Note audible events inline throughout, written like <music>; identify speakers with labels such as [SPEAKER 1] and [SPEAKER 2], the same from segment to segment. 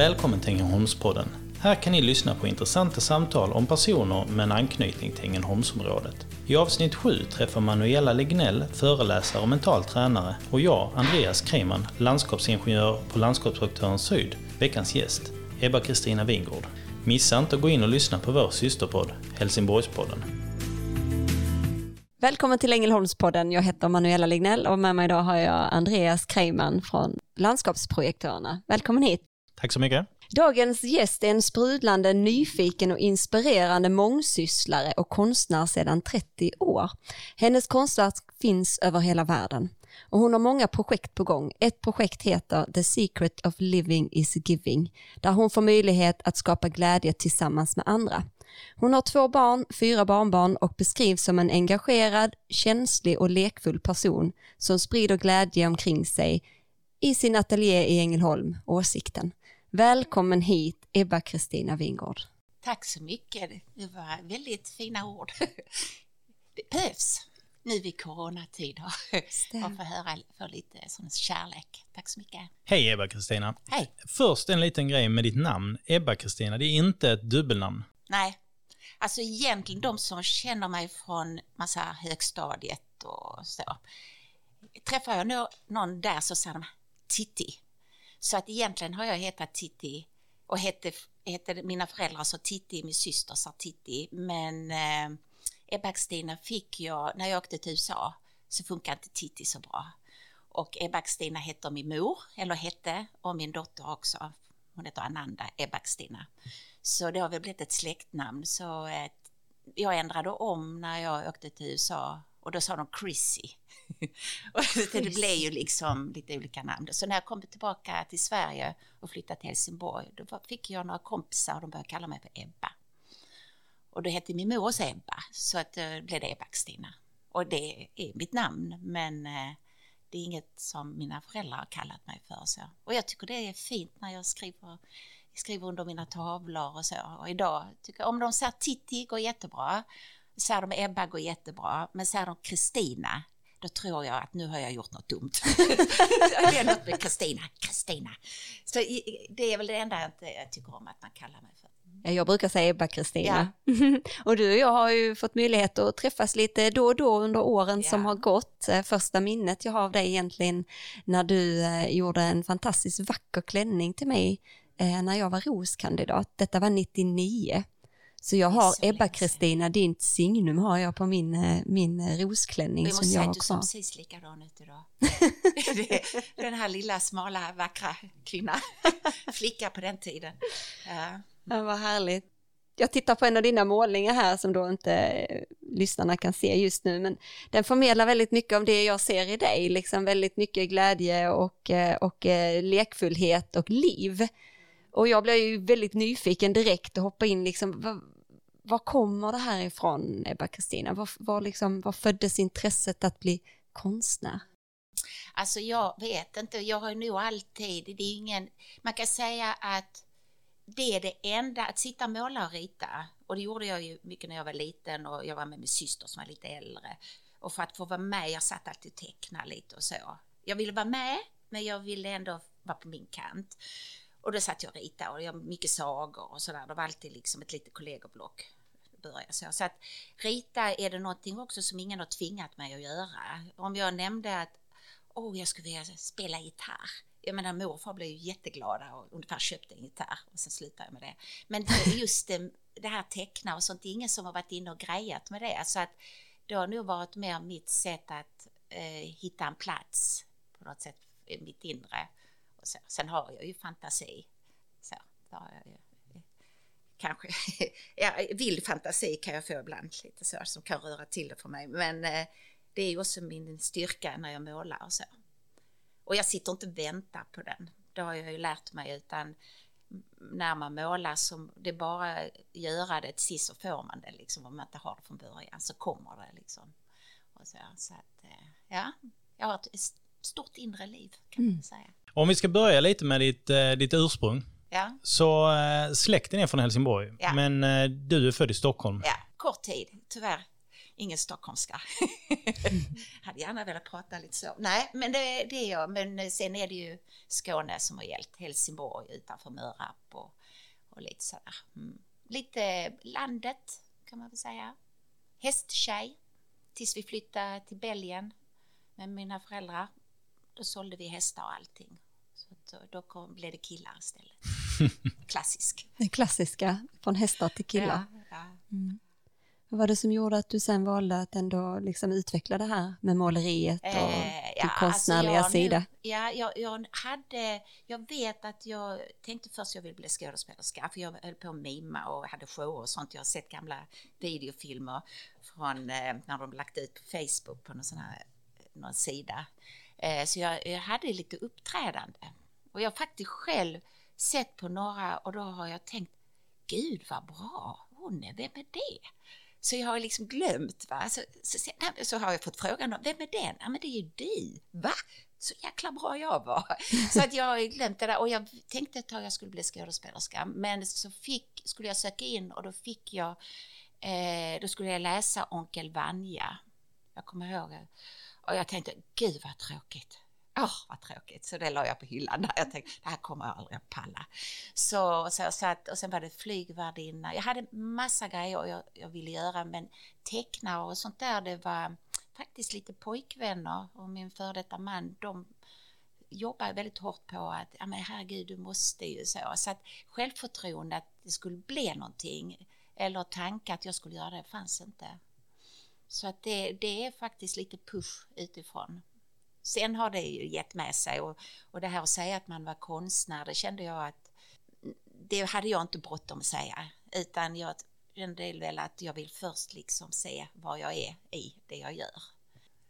[SPEAKER 1] Välkommen till Ängelholmspodden. Här kan ni lyssna på intressanta samtal om personer med en anknytning till Ängelholmsområdet. I avsnitt 7 träffar Manuela Lignell, föreläsare och mental tränare, och jag, Andreas Kreman, landskapsingenjör på Landskapsdirektören Syd, veckans gäst, Ebba-Kristina Wingård. Missa inte att gå in och lyssna på vår systerpodd, Helsingborgspodden.
[SPEAKER 2] Välkommen till Ängelholmspodden. Jag heter Manuela Lignell och med mig idag har jag Andreas Kreiman från Landskapsprojektörerna. Välkommen hit.
[SPEAKER 1] Tack så mycket.
[SPEAKER 2] Dagens gäst är en sprudlande, nyfiken och inspirerande mångsysslare och konstnär sedan 30 år. Hennes konstverk finns över hela världen och hon har många projekt på gång. Ett projekt heter The Secret of Living is Giving, där hon får möjlighet att skapa glädje tillsammans med andra. Hon har två barn, fyra barnbarn och beskrivs som en engagerad, känslig och lekfull person som sprider glädje omkring sig i sin ateljé i Ängelholm, Åsikten. Välkommen hit Ebba-Kristina Wingård.
[SPEAKER 3] Tack så mycket, det var väldigt fina ord. Det behövs nu i coronatider att få höra få lite sån kärlek. Tack så mycket.
[SPEAKER 1] Hej Ebba-Kristina.
[SPEAKER 3] Hej.
[SPEAKER 1] Först en liten grej med ditt namn, Ebba-Kristina. Det är inte ett dubbelnamn.
[SPEAKER 3] Nej, alltså egentligen de som känner mig från massa högstadiet och så. Träffar jag någon där så säger de Titti. Så att egentligen har jag hetat Titti och hette, hette mina föräldrar så Titti, min syster sa Titti. Men eh, Ebba-Kristina fick jag, när jag åkte till USA så funkar inte Titti så bra. Och Ebba-Kristina heter min mor, eller hette, och min dotter också. Hon heter Ananda Ebba-Kristina. Så det har väl blivit ett släktnamn. Så eh, jag ändrade om när jag åkte till USA och då sa de Chrissy. <laughs> och det blev ju liksom lite olika namn. Så när jag kom tillbaka till Sverige och flyttade till Helsingborg då fick jag några kompisar och de började kalla mig för Ebba. Och då hette min mor också Ebba, så att då eh, blev det Ebba-Kristina. Och det är mitt namn, men eh, det är inget som mina föräldrar har kallat mig för. Så. Och jag tycker det är fint när jag skriver, skriver under mina tavlor och så. Och idag, tycker, om de säger Titti går jättebra, säger de Ebba går jättebera, men säger de Kristina, då tror jag att nu har jag gjort något dumt. det är något med Kristina, Kristina. Så det är väl det enda jag inte tycker om att man kallar mig för.
[SPEAKER 2] Jag brukar säga Ebba-Kristina. Ja. <laughs> och du och jag har ju fått möjlighet att träffas lite då och då under åren ja. som har gått. Eh, första minnet jag har av dig egentligen när du eh, gjorde en fantastiskt vacker klänning till mig eh, när jag var roskandidat. Detta var 99. Så jag har Ebba-Kristina, ditt signum har jag på min, min rosklänning
[SPEAKER 3] jag
[SPEAKER 2] som jag
[SPEAKER 3] har kvar. Du ser precis likadan ut idag. <laughs> den här lilla smala vackra kvinnan, <laughs> flicka på den tiden.
[SPEAKER 2] Ja. Ja, vad härligt. Jag tittar på en av dina målningar här som då inte eh, lyssnarna kan se just nu, men den förmedlar väldigt mycket av det jag ser i dig, liksom väldigt mycket glädje och, eh, och eh, lekfullhet och liv. Och jag blev ju väldigt nyfiken direkt och hoppa in liksom, var, var kommer det här ifrån Ebba-Kristina? Var, var, liksom, var föddes intresset att bli konstnär?
[SPEAKER 3] Alltså jag vet inte, jag har nog alltid, det är ingen, man kan säga att det är det enda, att sitta och måla och rita. Och det gjorde jag ju mycket när jag var liten och jag var med min syster som var lite äldre. Och för att få vara med, jag satt alltid och tecknade lite och så. Jag ville vara med, men jag ville ändå vara på min kant. Och då satt jag och ritade och jag mycket sagor och sådär. Det var alltid liksom ett litet kollegieblock. Så. så att rita är det någonting också som ingen har tvingat mig att göra. Om jag nämnde att åh, oh, jag skulle vilja spela gitarr jag menar morfar blev ju jätteglada och ungefär köpte en gitarr och sen slutade jag med det. Men just det, det här teckna och sånt, det är ingen som har varit inne och grejat med det. Så att det har nog varit mer mitt sätt att eh, hitta en plats på något sätt i mitt inre. Så. Sen har jag ju fantasi. Så, ju. Kanske, <laughs> ja, vild fantasi kan jag få ibland lite så som kan röra till det för mig. Men eh, det är ju också min styrka när jag målar och så. Och jag sitter inte och väntar på den. Det har jag ju lärt mig utan när man målar så det är bara göra det till sist så får man det liksom om man inte har det från början så kommer det liksom. Och så, så att eh, ja, jag har ett stort inre liv kan man mm. säga.
[SPEAKER 1] Om vi ska börja lite med ditt, eh, ditt ursprung.
[SPEAKER 3] Ja.
[SPEAKER 1] Så äh, släkten är från Helsingborg, ja. men äh, du är född i Stockholm.
[SPEAKER 3] Ja, kort tid tyvärr. ingen stockholmska. <laughs> Hade gärna velat prata lite så. Nej, men det, det är jag. Men sen är det ju Skåne som har gällt. Helsingborg utanför Mörarp och, och lite sådär. Mm. Lite landet kan man väl säga. Hästtjej tills vi flyttade till Belgien med mina föräldrar. Då sålde vi hästar och allting. Så då kom, blev det killar istället. <laughs> Klassisk.
[SPEAKER 2] Det klassiska, från hästar till killar.
[SPEAKER 3] Ja, ja.
[SPEAKER 2] Mm. Vad var det som gjorde att du sen valde att ändå liksom utveckla det här med måleriet och
[SPEAKER 3] Eh,
[SPEAKER 2] din konstnärliga
[SPEAKER 3] alltså jag,
[SPEAKER 2] sida?
[SPEAKER 3] Nu, ja, jag, jag hade, jag vet att jag tänkte först jag ville bli skådespelerska för jag höll på att mima och hade shower och sånt. Jag har sett gamla videofilmer från eh, när de lagt ut på Facebook på någon sån här någon sida. Eh, så jag, jag hade lite uppträdande och jag har faktiskt själv sett på några och då har jag tänkt Gud vad bra hon är, vem är det? Så jag har liksom glömt. Va? Så, så, nej, så har jag fått frågan, vem är den? Ja, men det är ju du. Va? Så jäkla bra jag var. <laughs> Så att jag har glömt det där. Och jag tänkte ett tag jag skulle bli skådespelerska. Men så fick, skulle jag söka in och då fick jag, eh, då skulle jag läsa Onkel Vanja. Jag kommer ihåg. Och jag tänkte, gud vad tråkigt. Åh, oh, vad tråkigt. Så det la jag på hyllan. Där. Jag tänkte, det här kommer jag aldrig att palla. Så, så, så att, och sen var det flygvärdinna. Jag hade massa grejer jag, jag ville göra, men teckna och sånt där, det var faktiskt lite pojkvänner och min före detta man, de jobbar väldigt hårt på att, ja men herregud, du måste ju så. Så att självförtroende att det skulle bli någonting, eller tanke att jag skulle göra det, fanns inte. Så att det, det är faktiskt lite push utifrån. Sen har det ju gett med sig och, och det här att säga att man var konstnär, det kände jag att det hade jag inte bråttom att säga, utan jag kände väl att jag vill först liksom se vad jag är i det jag gör.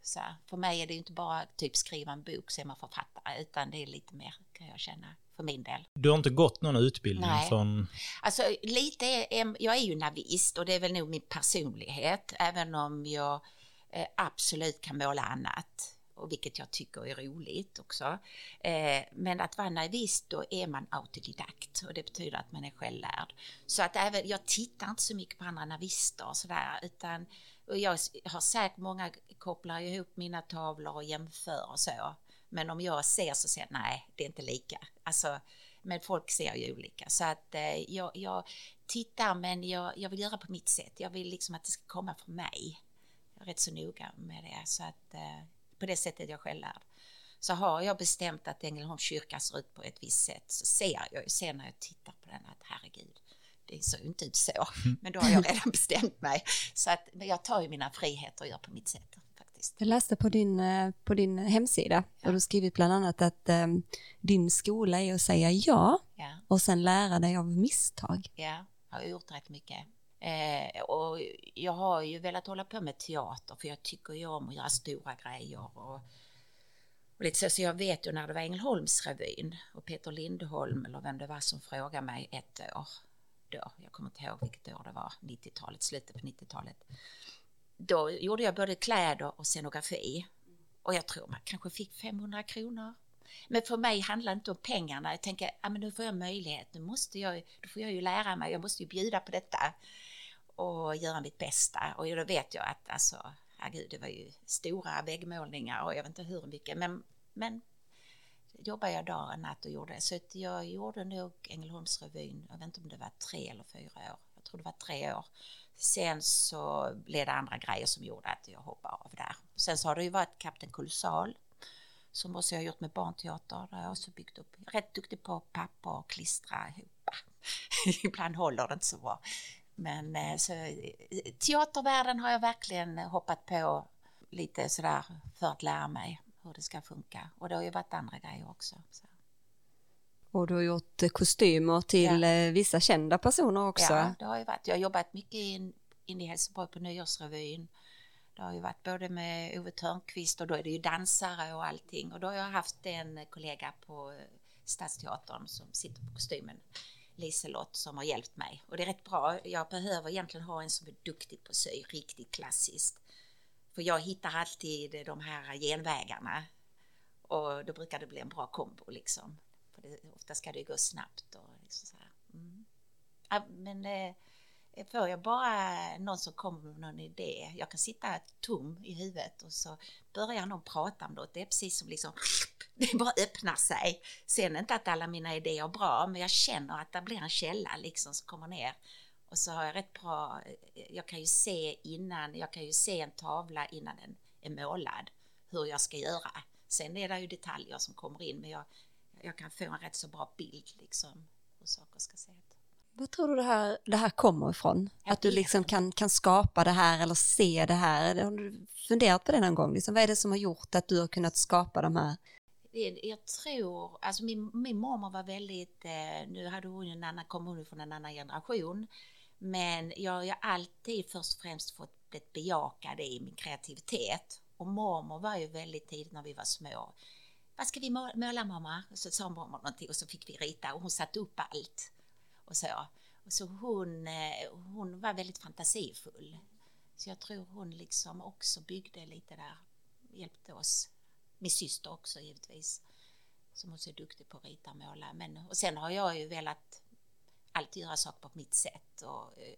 [SPEAKER 3] Så för mig är det inte bara typ skriva en bok så är man författare, utan det är lite mer kan jag känna för min del.
[SPEAKER 1] Du har inte gått någon utbildning
[SPEAKER 3] Nej.
[SPEAKER 1] från...
[SPEAKER 3] Alltså lite, är, jag är ju navist och det är väl nog min personlighet, även om jag eh, absolut kan måla annat och vilket jag tycker är roligt också. Eh, men att vara navist, då är man autodidakt och det betyder att man är självlärd. Så att även, jag tittar inte så mycket på andra navister och sådär, utan och jag har säkert många kopplar ihop mina tavlor och jämför och så. Men om jag ser så säger jag nej, det är inte lika. Alltså, men folk ser ju olika. Så att eh, jag, jag tittar, men jag, jag vill göra på mitt sätt. Jag vill liksom att det ska komma från mig. Jag är rätt så noga med det. Så att eh, på det sättet jag själv lärd. Så har jag bestämt att Ängelholms kyrka ser ut på ett visst sätt så ser jag ju sen när jag tittar på den att herregud, det ser ju inte ut så. Men då har jag redan <laughs> bestämt mig. Så att, men jag tar ju mina friheter och gör på mitt sätt faktiskt.
[SPEAKER 2] Jag läste på din, eh, på din hemsida
[SPEAKER 3] Ja.
[SPEAKER 2] och du skrivit bland annat att eh, din skola är att säga ja
[SPEAKER 3] Ja,
[SPEAKER 2] och sen lära dig av misstag.
[SPEAKER 3] ja, jag har gjort rätt mycket. Eh, och jag har ju velat hålla på med teater för jag tycker ju om att göra stora grejer och, och lite så, så jag vet ju när det var Ängelholmsrevyn och Peter Lindholm eller vem det var som frågade mig ett år då, jag kommer inte ihåg vilket år det var, 90-talet, slutet på 90-talet. Då gjorde jag både kläder och scenografi och jag tror man kanske fick 500 kronor. Men för mig handlar det inte om pengarna. Jag tänker, ja, men nu får jag möjlighet, nu måste jag, då får jag ju lära mig, jag måste ju bjuda på detta och göra mitt bästa. Och då vet jag att alltså, herregud, det var ju stora väggmålningar och jag vet inte hur mycket, men, men jobbade jag dag och natt och gjorde det. Så att jag gjorde nog Ängelholmsrevyn, jag vet inte om det var tre eller fyra år. Jag tror det var tre år. Sen så blev det andra grejer som gjorde att jag hoppade av där. Sen så har det ju varit Kapten Kolossal som också jag har gjort med barnteater. Där har jag också byggt upp. Jag är rätt duktig på papper och klistra ihop. <laughs> Ibland håller det inte så bra. Men eh, så, eh, teatervärlden har jag verkligen hoppat på lite sådär för att lära mig hur det ska funka. Och det har ju varit andra grejer också. Så.
[SPEAKER 2] Och du har gjort kostymer till
[SPEAKER 3] Ja.
[SPEAKER 2] eh, vissa kända personer också.
[SPEAKER 3] Ja, det har ju varit. Jag har jobbat mycket in, in i Helsingborg på Nyårsrevyn. Det har ju varit både med Ove Törnqvist och då är det ju dansare och allting. Och då har jag haft en kollega på eh, Stadsteatern som sitter på kostymen, Liselott, som har hjälpt mig. Och det är rätt bra. Jag behöver egentligen ha en som är duktig på att sy, riktigt klassiskt. För jag hittar alltid de här genvägarna. Och då brukar det bli en bra kombo liksom. För det, ofta ska det gå snabbt och liksom så här. Mm. Ja, men eh, Får jag bara någon som kommer med någon idé, jag kan sitta tom i huvudet och så börjar någon prata om något, det är precis som liksom, <laughs> det bara öppnar sig. Sen inte att alla mina idéer är bra, men jag känner att det blir en källa liksom som kommer ner. Och så har jag rätt bra, eh, jag kan ju se innan, jag kan ju se en tavla innan den är målad, hur jag ska göra. Sen är det ju detaljer som kommer in, men jag, jag kan få en rätt så bra bild liksom hur saker ska se ut.
[SPEAKER 2] Vad tror du det här, det här kommer ifrån? Jag att du liksom kan, kan skapa det här eller se det här? Har du funderat på det någon gång? Liksom, vad är det som har gjort att du har kunnat skapa de här?
[SPEAKER 3] Jag tror, alltså min, min mormor var väldigt, eh, nu hade hon en annan, kom hon från en annan generation, men jag har alltid först och främst fått blivit bejakade i min kreativitet. Och mormor var ju väldigt tidigt när vi var små. Vad ska vi måla mamma? Och så sa mamma någonting och så fick vi rita och hon satte upp allt och så. Och så hon, eh, hon var väldigt fantasifull. Så jag tror hon liksom också byggde lite där, hjälpte oss. Min syster också givetvis, som också är duktig på att rita och måla. Men, och sen har jag ju velat alltid göra saker på mitt sätt. Och, eh,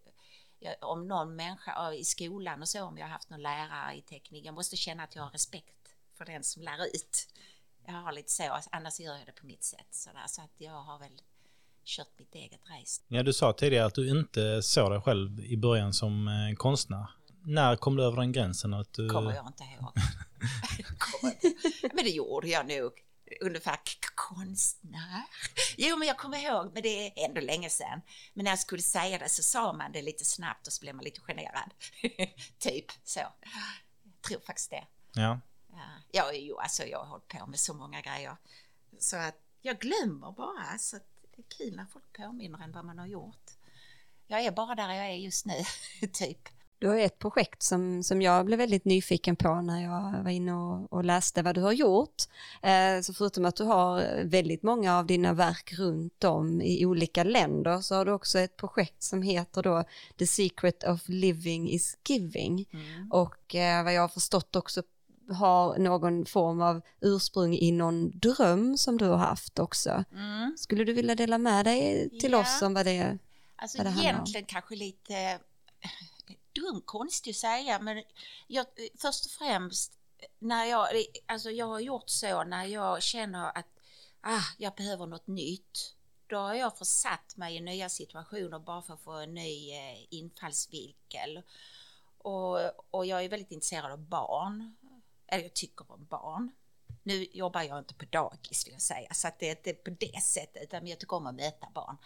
[SPEAKER 3] jag, om någon människa i skolan och så, om jag har haft någon lärare i teknik, jag måste känna att jag har respekt för den som lär ut. Jag har lite så, annars gör jag det på mitt sätt. Så, där, så att jag har väl kört mitt eget race.
[SPEAKER 1] Ja, du sa tidigare att du inte såg dig själv i början som eh, konstnär. När kom du över den gränsen? Att du...
[SPEAKER 3] kommer jag inte ihåg. <laughs> men det gjorde jag nog. Ungefär konstnär. Jo, men jag kommer ihåg, men det är ändå länge sedan. Men när jag skulle säga det så sa man det lite snabbt och så blev man lite generad. <laughs> typ så. Jag tror faktiskt det.
[SPEAKER 1] Ja.
[SPEAKER 3] Ja, jo, alltså jag har hållit på med så många grejer. Så att jag glömmer bara. Så att det är kul när folk påminner en vad man har gjort. Jag är bara där jag är just nu, <laughs> typ.
[SPEAKER 2] Du har ett projekt som, som jag blev väldigt nyfiken på när jag var inne och, och läste vad du har gjort. Eh, så förutom att du har väldigt många av dina verk runt om i olika länder så har du också ett projekt som heter då The Secret of Living is Giving. Mm. Och eh, vad jag har förstått också har någon form av ursprung i någon dröm som du har haft också. Mm. Skulle du vilja dela med dig till ja. oss om vad det,
[SPEAKER 3] alltså, vad det handlar om? Egentligen kanske lite <laughs> eh, dum konstigt att säga, men jag, först och främst när jag, alltså jag har gjort så när jag känner att ah, jag behöver något nytt. Då har jag försatt mig i nya situationer bara för att få en ny eh, infallsvinkel. Och, och jag är väldigt intresserad av barn eller jag tycker om barn. Nu jobbar jag inte på dagis vill jag säga, så att det är inte på det sättet, utan jag tycker om att möta barn.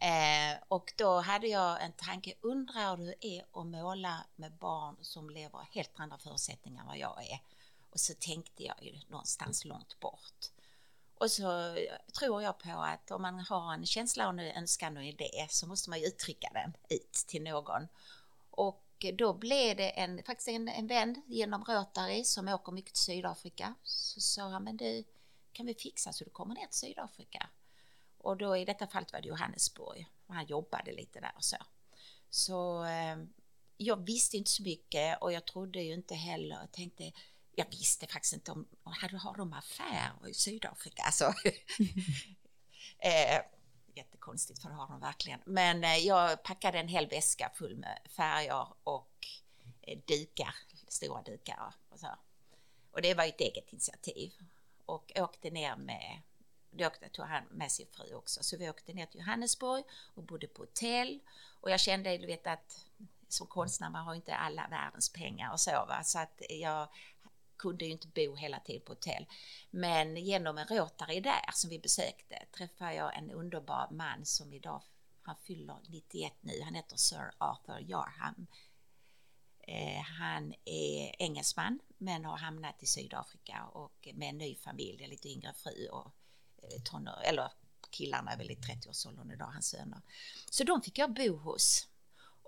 [SPEAKER 3] Eh, och då hade jag en tanke, undrar hur det är att måla med barn som lever helt andra förutsättningar än vad jag är. Och så tänkte jag ju någonstans långt bort. Och så eh, tror jag på att om man har en känsla och en önskan och en idé så måste man ju uttrycka den ut till någon. Och då blev det en, faktiskt en, en vän genom Rotary som åker mycket till Sydafrika. Så sa han, men du, kan vi fixa så du kommer ner till Sydafrika? Och då i detta fallet var det Johannesburg och han jobbade lite där och så. Så eh, jag visste inte så mycket och jag trodde ju inte heller, jag tänkte, jag visste faktiskt inte om, har de affärer i Sydafrika? Alltså, <laughs> eh, jättekonstigt för det har de verkligen. Men eh, jag packade en hel väska full med färger och eh, dukar, stora dukar och så. Och det var ett eget initiativ. Och åkte ner med, då åkte, tog han med sin fru också, så vi åkte ner till Johannesburg och bodde på hotell. Och jag kände, du vet att som konstnär, man har inte alla världens pengar och så va, så att jag kunde ju inte bo hela tiden på hotell. Men genom en Rotary där som vi besökte träffade jag en underbar man som idag, han fyller 91 nu, han heter Sir Arthur Jarham. Eh, han är engelsman men har hamnat i Sydafrika och med en ny familj, en lite yngre fru och eh, tonår, eller killarna är väl i 30-årsåldern idag, hans söner. Så de fick jag bo hos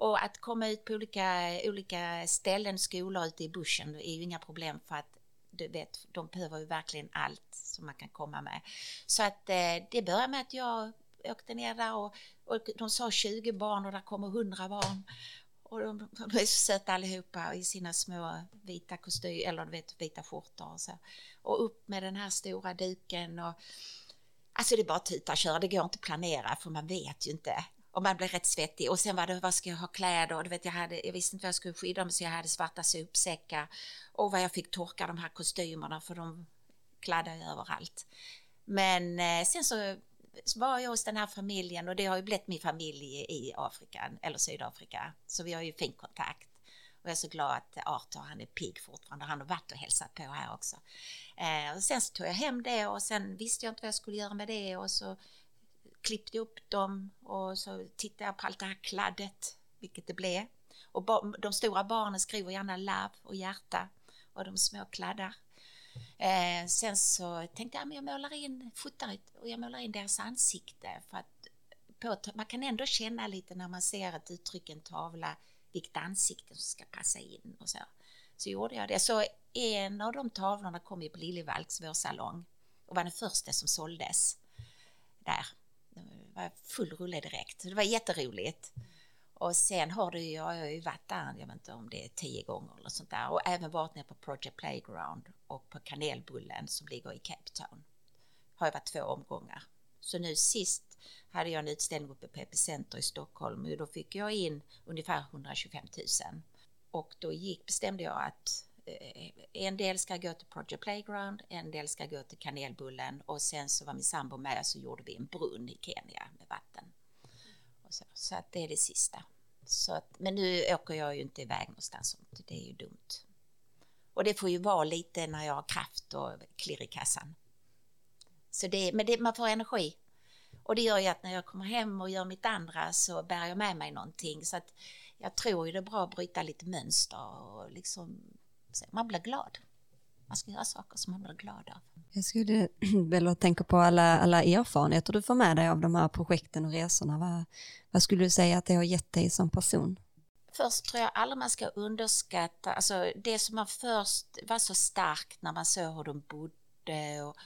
[SPEAKER 3] och att komma ut på olika, olika ställen, skolor ute i bussen är ju inga problem för att du vet, de behöver ju verkligen allt som man kan komma med. Så att eh, det började med att jag åkte ner där och, och de sa 20 barn och där kommer 100 barn. Och de, de är så söta allihopa i sina små vita kostymer, eller du vet vita skjortor och så. Och upp med den här stora duken och Alltså det är bara typ att tuta och köra, det går inte att planera för man vet ju inte och man blev rätt svettig. Och sen var det, vad ska jag ha kläder? Och du vet, jag, hade, jag visste inte vad jag skulle skydda mig så jag hade svarta sopsäckar. Och vad jag fick torka de här kostymerna för de kladdade överallt. Men eh, sen så var jag hos den här familjen och det har ju blivit min familj i Afrika, eller Sydafrika. Så vi har ju fin kontakt. Och jag är så glad att Arthur, han är pigg fortfarande. Han har varit och hälsat på här också. Eh, och sen så tog jag hem det och sen visste jag inte vad jag skulle göra med det och så klippte upp dem och så tittade jag på allt det här kladdet, vilket det blev. Och de stora barnen skriver gärna love och hjärta och de små kladdar. Eh, sen så tänkte jag att jag målar in, fotar och jag målar in deras ansikte för att på, man kan ändå känna lite när man ser ett uttryck i en tavla vilket ansikte som ska passa in och så. Så gjorde jag det. Så en av de tavlorna kom ju på Liljevalchs vårsalong och var den första som såldes där. Var full rulle direkt. Det var jätteroligt. Och sen har du, jag har ju varit där, jag vet inte om det är tio gånger eller sånt där och även varit nere på Project Playground och på Kanelbullen som ligger i Cape Town. Har jag varit två omgångar. Så nu sist hade jag en utställning uppe på Epicenter i Stockholm och då fick jag in ungefär 125 000. Och då gick, bestämde jag att Eh, en del ska gå till Project Playground, en del ska gå till Kanelbullen och sen så var min sambo med så gjorde vi en brunn i Kenya med vatten. Så, så, att det är det sista. Så att, men nu åker jag ju inte iväg någonstans, det är ju dumt. Och det får ju vara lite när jag har kraft och klirr i kassan. Så det, men det, man får energi. Och det gör ju att när jag kommer hem och gör mitt andra så bär jag med mig någonting. Så att jag tror ju det är bra att bryta lite mönster och liksom, man blir glad. Man ska göra saker som man blir glad av.
[SPEAKER 2] Jag skulle <clears throat> vilja tänka på alla, alla erfarenheter du får med dig av de här projekten och resorna. Vad, vad skulle du säga att det har gett dig som person?
[SPEAKER 3] Först tror jag aldrig man ska underskatta, alltså det som man först var så starkt när man såg hur de bodde och,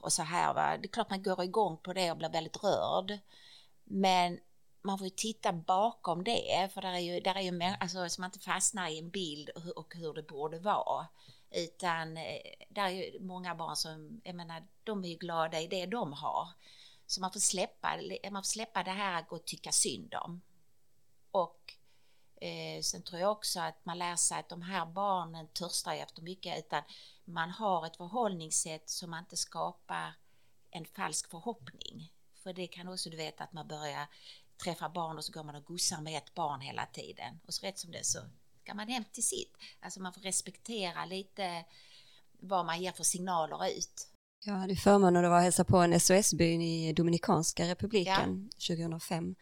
[SPEAKER 3] och så här. Va? Det är klart man går igång på det och blir väldigt rörd. Men man får ju titta bakom det, för där är ju, där är ju alltså, så man inte fastnar i en bild och hur, och hur det borde vara. Utan eh, där är ju många barn som, jag menar, de är ju glada i det de har. Så man får släppa, man får släppa det här att gå och tycka synd om. Och eh, sen tror jag också att man lär sig att de här barnen törstar efter mycket utan man har ett förhållningssätt som man inte skapar en falsk förhoppning. För det kan också, du vet, att man börjar träffa barn och så går man och gossar med ett barn hela tiden. Och så rätt som det så ska man hem till sitt. Alltså man får respektera lite vad man ger för signaler ut.
[SPEAKER 2] Jag hade förmånen att vara och hälsa på en SOS-byn i Dominikanska republiken ja. 2005.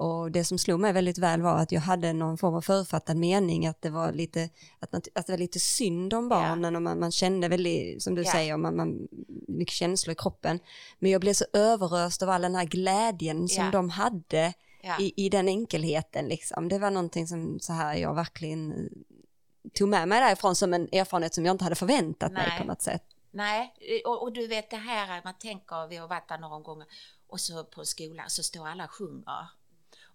[SPEAKER 2] Och det som slog mig väldigt väl var att jag hade någon form av författad mening att det var lite, att, man, att det var lite synd om barnen och man, man, kände väldigt, som du ja. säger, man, man, mycket känslor i kroppen. Men jag blev så överröst av all den här glädjen som de hade i, i den enkelheten liksom. Det var någonting som så här jag verkligen tog med mig därifrån som en erfarenhet som jag inte hade förväntat Nej. mig på något sätt.
[SPEAKER 3] Nej, och, och, du vet det här att man tänker, vi har varit där några gånger och så på skolan så står alla och sjunger.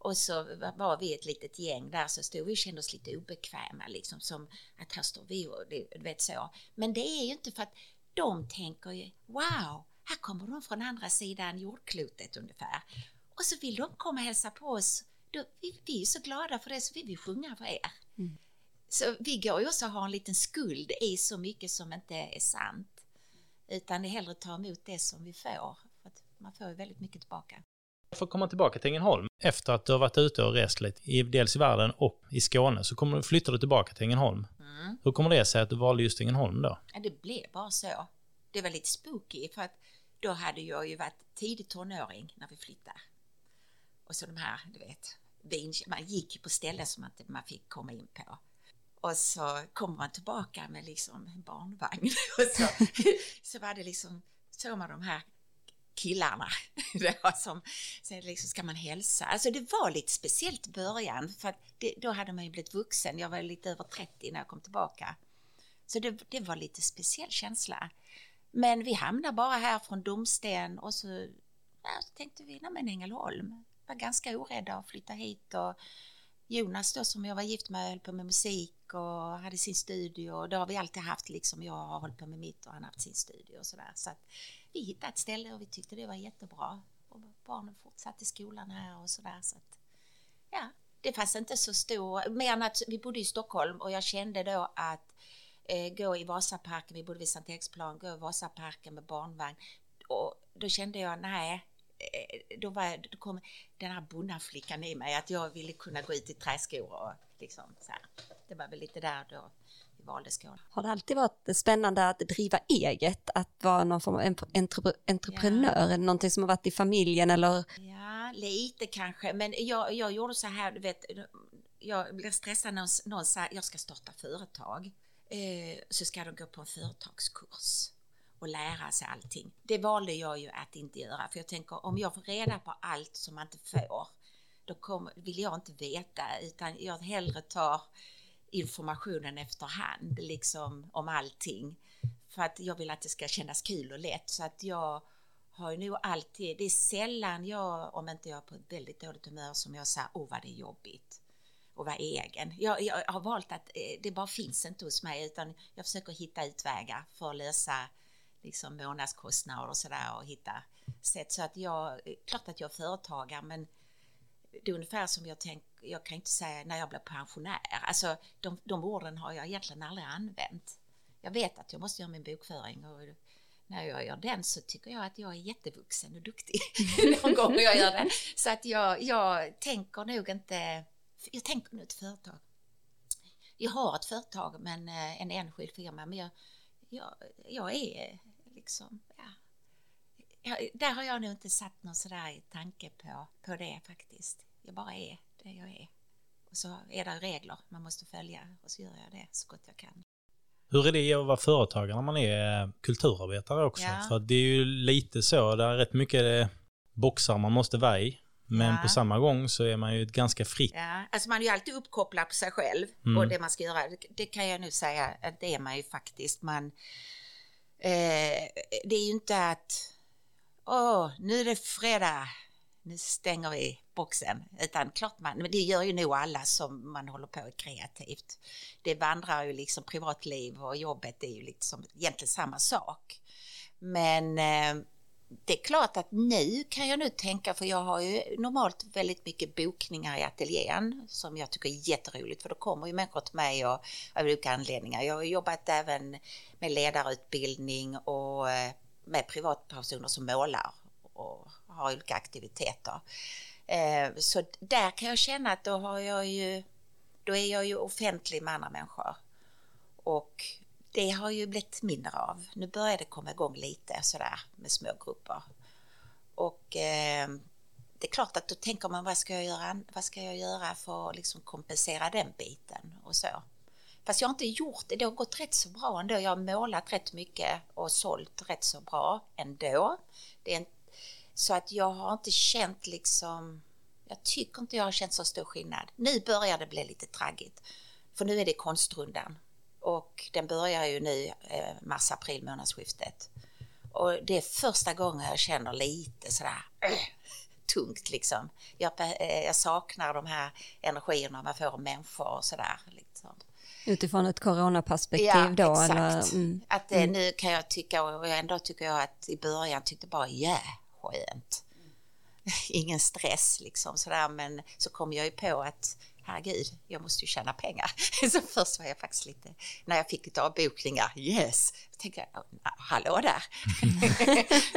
[SPEAKER 3] Och så var vi ett litet gäng där så stod vi och kände oss lite obekväma liksom som att här står vi och du vet så. Men det är ju inte för att de tänker ju wow, här kommer de från andra sidan jordklotet ungefär. Och så vill de komma och hälsa på oss. Då, vi, vi är så glada för det så vi vill sjunga för er. Mm. Så vi går ju också och har en liten skuld i så mycket som inte är sant. Utan det är hellre att ta emot det som vi får. För man får ju väldigt mycket tillbaka.
[SPEAKER 1] Att komma tillbaka till Ängelholm, efter att du har varit ute och rest lite, dels i världen och i Skåne, så kommer, flyttar du tillbaka till Ängelholm. Mm. Hur kommer det sig att du valde just Ängelholm då?
[SPEAKER 3] Ja, det blev bara så. Det var lite spooky, för att då hade jag ju varit tidig tonåring när vi flyttade. Och så de här, du vet, vin, man gick ju på ställen som man inte man fick komma in på. Och så kommer man tillbaka med liksom en barnvagn <laughs> och så, så var det liksom, såg man de här killarna <laughs> som, sen liksom ska man hälsa. Alltså det var lite speciellt i början för att det, då hade man ju blivit vuxen. Jag var lite över 30 när jag kom tillbaka. Så det, det var lite speciell känsla. Men vi hamnade bara här från Domsten och så, ja, så tänkte vi, nej men Ängelholm, var ganska orädda att flytta hit och Jonas då som jag var gift med höll på med musik och hade sin studio och det har vi alltid haft liksom. Jag har hållit på med mitt och han har haft sin studio och sådär. Så att vi hittade ett ställe och vi tyckte det var jättebra. och barnen fortsatte i skolan här och sådär. Så att, ja, det fanns inte så stor, mer än att vi bodde i Stockholm och jag kände då att eh, gå i Vasaparken, vi bodde vid Sankt Eriksplan, gå i Vasaparken med barnvagn. Och då kände jag, nej, då, var, då kom den här bonnaflickan i mig, att jag ville kunna gå ut i träskor och liksom så här. Det var väl lite där då vi valde Skåne.
[SPEAKER 2] Har det alltid varit spännande att driva eget, att vara någon form av entrep entreprenör, ja. någonting som har varit i familjen eller?
[SPEAKER 3] Ja, lite kanske, men jag, jag gjorde så här, du vet, jag blev stressad när någon sa jag ska starta företag. Eh, så ska de gå på en företagskurs och lära sig allting. Det valde jag ju att inte göra, för jag tänker om jag får reda på allt som man inte får, då kommer, vill jag inte veta, utan jag hellre tar informationen efterhand, liksom om allting. För att jag vill att det ska kännas kul och lätt, så att jag har ju nog alltid, det är sällan jag, om inte jag är på ett väldigt dåligt humör, som jag säger, åh oh, vad det är jobbigt och vara egen. Jag, jag, har valt att eh, det bara finns inte hos mig utan jag försöker hitta utvägar för att lösa liksom månadskostnader och sådär och hitta sätt. Så att jag, klart att jag är företagare men det är ungefär som jag tänker, jag kan inte säga när jag blir pensionär. Alltså de, de orden har jag egentligen aldrig använt. Jag vet att jag måste göra min bokföring och när jag gör den så tycker jag att jag är jättevuxen och duktig <laughs> någon gång jag gör den. Så att jag, jag tänker nog inte jag tänker nog ett företag. Jag har ett företag, men eh, en enskild firma, men jag, jag, jag är liksom, ja. Jag, där har jag nog inte satt någon sådär tanke på, på det faktiskt. Jag bara är det jag är. Och så är det regler man måste följa och så gör jag det så gott jag kan.
[SPEAKER 1] Hur är det att vara företagare när man är eh, kulturarbetare också? Ja. För det är ju lite så, det är rätt mycket boxar man måste vara i. Men ja. på samma gång så är man ju ganska fritt.
[SPEAKER 3] Ja, alltså man är ju alltid uppkopplad på sig själv mm. och det man ska göra. Det kan jag nu säga att det är man ju faktiskt. Man, eh, det är ju inte att åh, nu är det fredag, nu stänger vi boxen. Utan klart man, men det gör ju nog alla som man håller på kreativt. Det vandrar ju liksom privatliv och jobbet är ju liksom egentligen samma sak. Men eh, det är klart att nu kan jag nu tänka, för jag har ju normalt väldigt mycket bokningar i ateljén som jag tycker är jätteroligt för då kommer ju människor till mig och, av olika anledningar. Jag har jobbat även med ledarutbildning och eh, med privatpersoner som målar och har olika aktiviteter. Eh, så där kan jag känna att då har jag ju, då är jag ju offentlig med andra människor. Och det har ju blivit mindre av. Nu börjar det komma igång lite sådär med små grupper. Och eh, det är klart att då tänker man vad ska jag göra, vad ska jag göra för att liksom kompensera den biten och så. Fast jag har inte gjort det, det har gått rätt så bra ändå. Jag har målat rätt mycket och sålt rätt så bra ändå. Det är en, så att jag har inte känt liksom, jag tycker inte jag har känt så stor skillnad. Nu börjar det bli lite traggigt. För nu är det konstrundan och den börjar ju nu eh, mars-april månadsskiftet. Och det är första gången jag känner lite sådär äh, tungt liksom. Jag, eh, jag, saknar de här energierna man får av människor och sådär. Liksom.
[SPEAKER 2] Utifrån ett coronaperspektiv ja, då?
[SPEAKER 3] Exakt. Eller? Mm. Att eh, mm. nu kan jag tycka, och ändå tycker jag att i början tyckte bara ja, yeah, skönt. <laughs> Ingen stress liksom sådär men så kom jag ju på att herregud, jag måste ju tjäna pengar. <laughs> Så först var jag faktiskt lite, när jag fick lite avbokningar, yes, då tänkte jag, hallå där.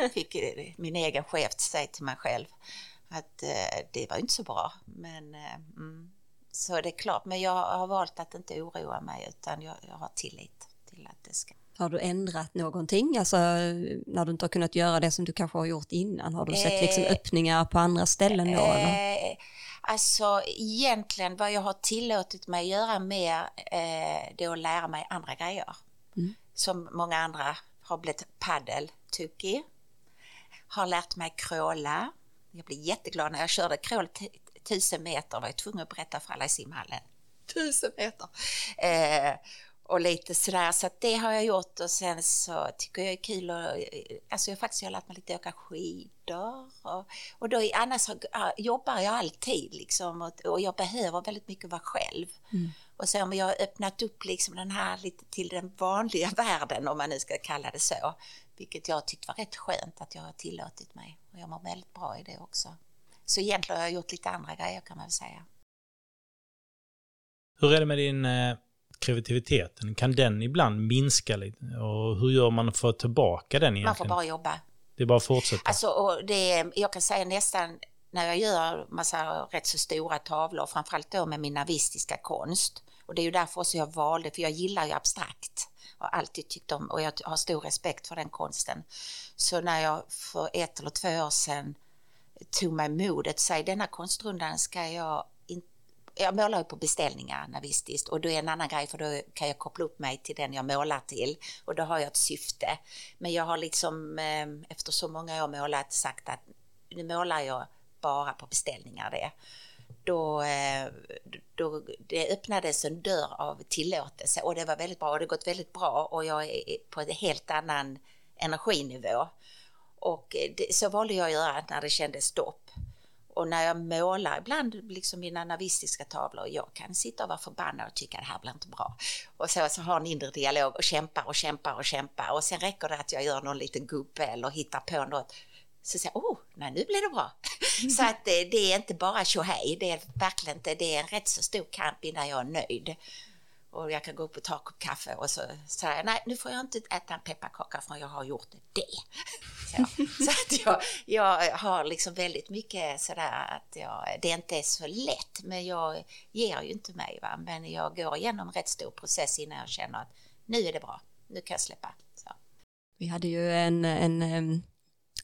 [SPEAKER 3] <laughs> fick eh, min egen chef säga till mig själv att eh, det var inte så bra. Men eh, mm, så det är klart, men jag har valt att inte oroa mig utan jag, jag har tillit till att det ska
[SPEAKER 2] har du ändrat någonting? Alltså när du inte har kunnat göra det som du kanske har gjort innan? Har du sett liksom öppningar på andra ställen då? Eller?
[SPEAKER 3] Alltså egentligen vad jag har tillåtit mig göra mer eh, det är att lära mig andra grejer. Mm. Som många andra har blivit paddeltokig. Har lärt mig kråla. Jag blev jätteglad när jag körde krål tusen meter var jag tvungen att berätta för alla i simhallen. Tusen meter! Eh, och lite sådär, så det har jag gjort och sen så tycker jag det är kul att, alltså jag faktiskt har lärt mig lite åka skidor och, och då annars jobbar jag alltid liksom och, och jag behöver väldigt mycket vara själv. Mm. Och sen om jag har öppnat upp liksom den här lite till den vanliga <laughs> världen om man nu ska kalla det så, Vilket jag tyckte var rätt skönt att jag har tillåtit mig. Och jag mår väldigt bra i det också. Så egentligen har jag gjort lite andra grejer kan man väl säga.
[SPEAKER 1] Hur är det med din eh, kreativitet? Kan den ibland minska lite? Och hur gör man för att få tillbaka den egentligen?
[SPEAKER 3] Man får bara jobba.
[SPEAKER 1] Det är bara att fortsätta?
[SPEAKER 3] Alltså, och det, jag kan säga nästan när jag gör massa rätt så stora tavlor, framförallt då med min navistiska konst. Och det är ju därför också jag valde, för jag gillar ju abstrakt och alltid tyckt om och jag har stor respekt för den konsten. Så när jag för ett eller två år sedan tog mig modet säga denna konstrundan ska jag jag målar ju på beställningar navistiskt och då är en annan grej för då kan jag koppla upp mig till den jag målar till och då har jag ett syfte. Men jag har liksom ehm, efter så många år målat sagt att nu målar jag bara på beställningar det. Då, eh, då det öppnades en dörr av tillåtelse och det var väldigt bra och det har gått väldigt bra och jag är på en helt annan energinivå. Och eh, det, så valde jag att göra när det kändes stopp. Och när jag målar, ibland liksom mina navistiska tavlor, jag kan sitta och vara förbannad och tycka det här blir inte bra. Och så, så har en inre dialog och kämpar och kämpar och kämpar och sen räcker det att jag gör någon liten gubbe eller hittar på något. Så säger jag, oh, nej nu blir det bra. <laughs> så att det, det är inte bara tjohej, det är verkligen inte, det är en rätt så stor kamp innan jag är nöjd och jag kan gå upp och ta en kopp kaffe och så säger jag nej nu får jag inte äta en pepparkaka för jag har gjort det. <laughs> Så, så att jag, jag har liksom väldigt mycket sådär att jag, det inte är så lätt men jag ger ju inte mig va men jag går igenom rätt stor process innan jag känner att nu är det bra, nu kan jag släppa. Så.
[SPEAKER 2] Vi hade ju en, en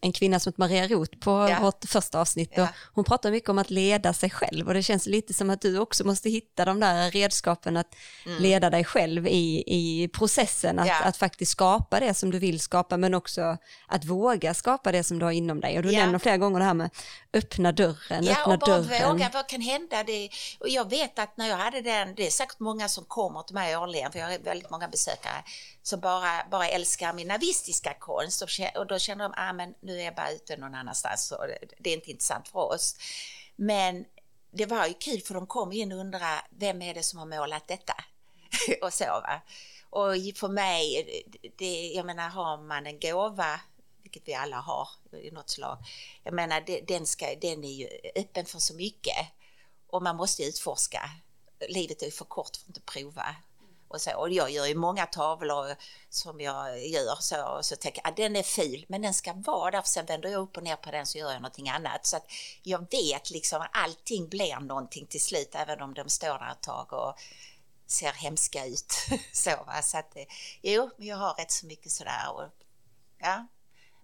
[SPEAKER 2] en kvinna som heter Maria Roth på ja. vårt första avsnitt. Ja. hon pratar mycket om att leda sig själv och det känns lite som att du också måste hitta de där redskapen att mm. leda dig själv i, i processen, att, ja. att faktiskt skapa det som du vill skapa men också att våga skapa det som du har inom dig. Och du ja. nämner flera gånger det här med öppna dörren,
[SPEAKER 3] ja,
[SPEAKER 2] öppna
[SPEAKER 3] och bara
[SPEAKER 2] dörren.
[SPEAKER 3] våga, vad kan hända? Det, och jag vet att när jag hade den, det är säkert många som kommer till mig årligen, för jag har väldigt många besökare, som bara, bara älskar min navistiska konst och, och då känner de, ah, men nu är jag bara ute någon annanstans och det är inte intressant för oss. Men det var ju kul för de kom in och undrade, vem är det som har målat detta? <laughs> och så va. Och för mig, det, jag menar har man en gåva vilket vi alla har i något slag. Jag menar, den, ska, den är ju öppen för så mycket och man måste utforska. Livet är ju för kort för att inte prova. Och, så, och jag gör ju många tavlor som jag gör så och så tänker jag att den är ful men den ska vara där för sen vänder jag upp och ner på den så gör jag någonting annat. Så att jag vet liksom att allting blir någonting till slut även om de står där ett tag och ser hemska ut. <laughs> så, va? så att eh, jo, jag har rätt så mycket sådär. Och, ja.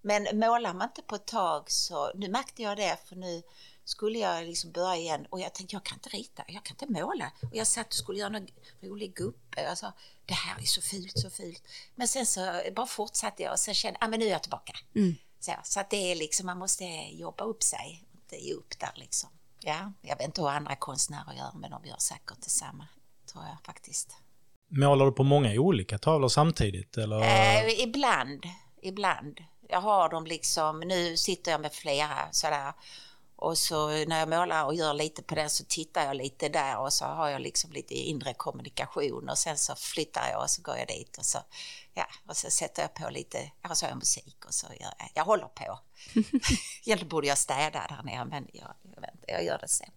[SPEAKER 3] Men målar man inte på ett tag så, nu märkte jag det för nu skulle jag liksom börja igen och jag tänkte jag kan inte rita, jag kan inte måla. Och jag satt och skulle göra någon rolig gubbe. Sa det här är så fult, så fult. Men sen så bara fortsatte jag och sen kände jag, ah, men nu är jag tillbaka. Mm. Så, så att det är liksom, man måste jobba upp sig, inte ge upp där liksom. Ja, jag vet inte hur andra konstnärer gör, men de gör säkert detsamma, tror jag faktiskt.
[SPEAKER 1] Målar du på många olika tavlor samtidigt? Eller?
[SPEAKER 3] Eh, ibland, ibland. Jag har dem liksom, nu sitter jag med flera sådär och så när jag målar och gör lite på den så tittar jag lite där och så har jag liksom lite inre kommunikation och sen så flyttar jag och så går jag dit och så, ja, och så sätter jag på lite, ja, så har jag musik och så gör jag, jag håller på. <laughs> Egentligen borde jag städa där nere men jag, jag, vet inte, jag gör det sen.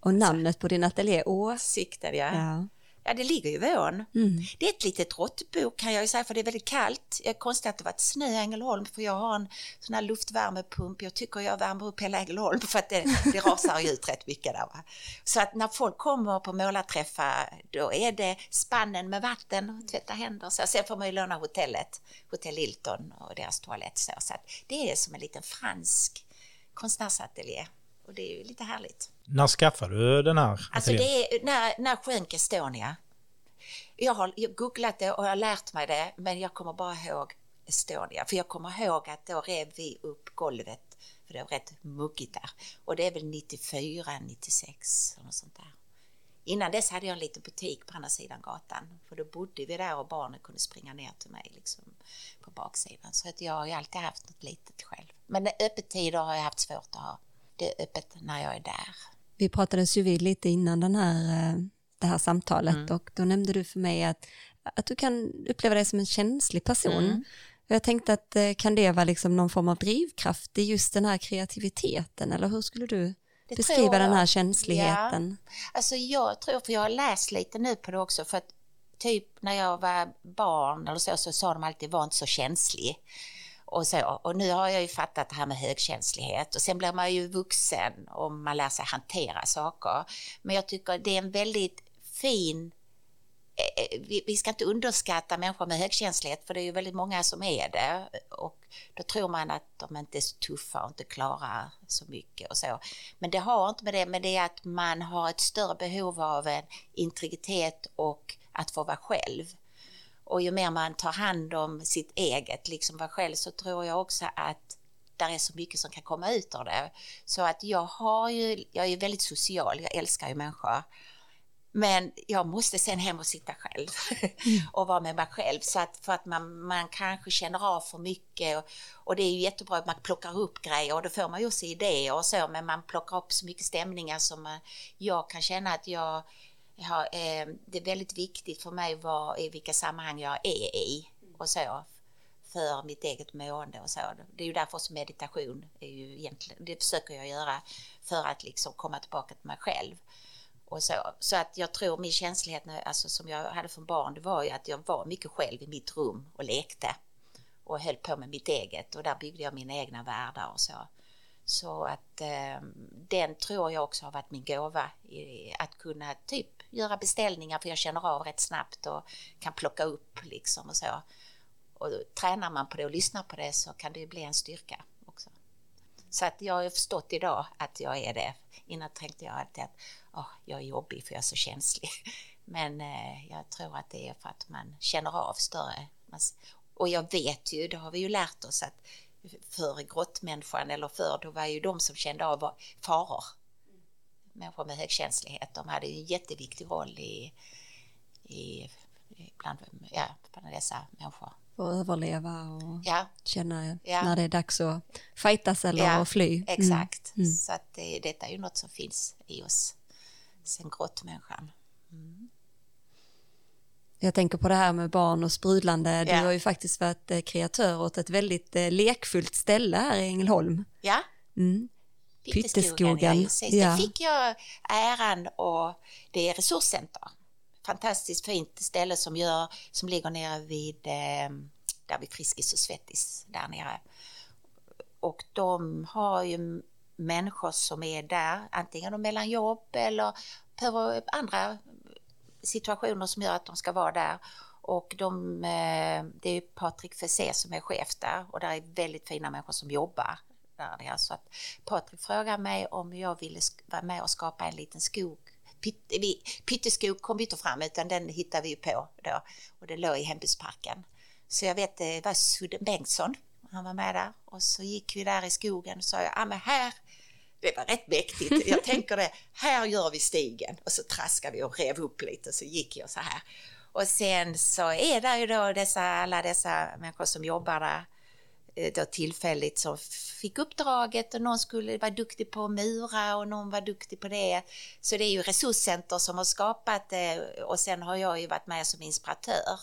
[SPEAKER 2] Och namnet så. på din ateljé,
[SPEAKER 3] Åsikten, ja. ja. Ja, det ligger ju i ån. Mm. Det är ett litet råttbo kan jag ju säga för det är väldigt kallt. Det är konstigt att det varit snö i Ängelholm för jag har en sån här luftvärmepump. Jag tycker jag värmer upp hela Ängelholm för att det, det rasar ju ut rätt mycket där. Va? Så att när folk kommer på målarträffar då är det spannen med vatten och tvätta händer. Så sen får man ju låna hotellet, Hotell Hilton och deras toalett. Så, så att det är som en liten fransk konstnärsateljé och det är ju lite härligt.
[SPEAKER 1] När skaffade du den här?
[SPEAKER 3] Alltså det är, när, när sjönk Estonia? Jag har googlat det och jag har lärt mig det, men jag kommer bara ihåg Estonia. För jag kommer ihåg att då rev vi upp golvet, för det var rätt muggigt där. Och det är väl 94, 96 eller något sånt där. Innan dess hade jag en liten butik på andra sidan gatan, för då bodde vi där och barnen kunde springa ner till mig liksom på baksidan. Så att jag har alltid haft något litet själv. Men öppettider har jag haft svårt att ha. Det är öppet när jag är där
[SPEAKER 2] vi pratades ju vid lite innan den här, eh, det här samtalet mm. och då nämnde du för mig att, att du kan uppleva dig som en känslig person. Mm. Jag tänkte att eh, kan det vara liksom någon form av drivkraft i just den här kreativiteten eller hur skulle du
[SPEAKER 3] Det
[SPEAKER 2] beskriva den här känsligheten?
[SPEAKER 3] Alltså jag tror, för jag har läst lite nu på det också, för att typ när jag var barn eller så, så sa de alltid var inte så känslig. Och, så, och nu har jag ju fattat det här med högkänslighet och sen blir man ju vuxen och man lär sig hantera saker. Men jag tycker det är en väldigt fin eh, eh, vi, vi ska inte underskatta människor med högkänslighet för det är ju väldigt många som är det och då tror man att de inte är så tuffa och inte klarar så mycket och så. Men det har inte med det, men det är att man har ett större behov av en integritet och att få vara själv. Och ju mer man tar hand om sitt eget, liksom vara själv, så tror jag också att där är så mycket som kan komma ut av det. Så att jag har ju, jag är ju väldigt social, jag älskar ju människor. Men jag måste sen hem och sitta själv <laughs> och vara med mig själv så att för att man, man kanske känner av för mycket och, och det är ju jättebra att man plockar upp grejer och då får man ju också idéer och så men man plockar upp så mycket stämningar som man, jag kan känna att jag ja, eh, det är väldigt viktigt för mig vad, i vilka sammanhang jag är i och så för mitt eget mående och så. Det är ju därför som meditation är ju egentligen, det försöker jag göra för att liksom komma tillbaka till mig själv. Och så. så att jag tror min känslighet när, alltså, som jag hade från barn det var ju att jag var mycket själv i mitt rum och lekte och höll på med mitt eget och där byggde jag mina egna världar och så. Så att eh, den tror jag också har varit min gåva i, att kunna typ göra beställningar för jag känner av rätt snabbt och kan plocka upp liksom och så. Och tränar man på det och lyssnar på det så kan det ju bli en styrka också. Så att jag har förstått idag att jag är det. Innan tänkte jag alltid att oh, jag är jobbig för jag är så känslig. <laughs> Men eh, jag tror att det är för att man känner av större. Och jag vet ju, det har vi ju lärt oss att för grottmänniskan eller för då var ju de som kände av faror. Människor med högkänslighet, de hade en jätteviktig roll i, i bland, ja, bland dessa människor.
[SPEAKER 2] För att överleva och
[SPEAKER 3] Ja,
[SPEAKER 2] känna
[SPEAKER 3] Ja.
[SPEAKER 2] när det är dags att fightas eller
[SPEAKER 3] Ja,
[SPEAKER 2] fly. Mm.
[SPEAKER 3] exakt.
[SPEAKER 2] Mm.
[SPEAKER 3] Så att det, detta är ju något som finns i oss sen grottmänniskan.
[SPEAKER 2] Jag tänker på det här med barn och sprudlande. Du
[SPEAKER 3] Ja.
[SPEAKER 2] har ju faktiskt varit eh, kreatör åt ett väldigt eh, lekfullt ställe här i Ängelholm.
[SPEAKER 3] Ja,
[SPEAKER 2] Mm.
[SPEAKER 3] Pytteskogen.
[SPEAKER 2] Pytteskogen,
[SPEAKER 3] Ja,
[SPEAKER 2] ja.
[SPEAKER 3] Det fick jag äran och det är resurscenter. Fantastiskt fint ställe som, gör, som ligger nere vid, eh, där vid Friskis och Svettis där nere. Och de har ju människor som är där, antingen de mellan jobb eller på andra situationer som gör att de ska vara där. Och de, eh, det är Patrik Fessé som är chef där och där är väldigt fina människor som jobbar där. Så att Patrik frågade mig om jag ville vara med och skapa en liten skog. Pytteskog kom vi inte fram utan den hittade vi på då och det låg i hembygdsparken. Så jag vet det var Sudden Bengtsson, han var med där och så gick vi där i skogen och sa jag, ah, men här det var rätt mäktigt. Jag tänker det, här gör vi stigen. Och så traskade vi och rev upp lite och så gick jag så här. Och sen så är det ju då dessa, alla dessa människor som jobbar där Eh, då tillfälligt som fick uppdraget och någon skulle vara duktig på att mura och någon var duktig på det. Så det är ju resurscenter som har skapat det och sen har jag ju varit med som inspiratör.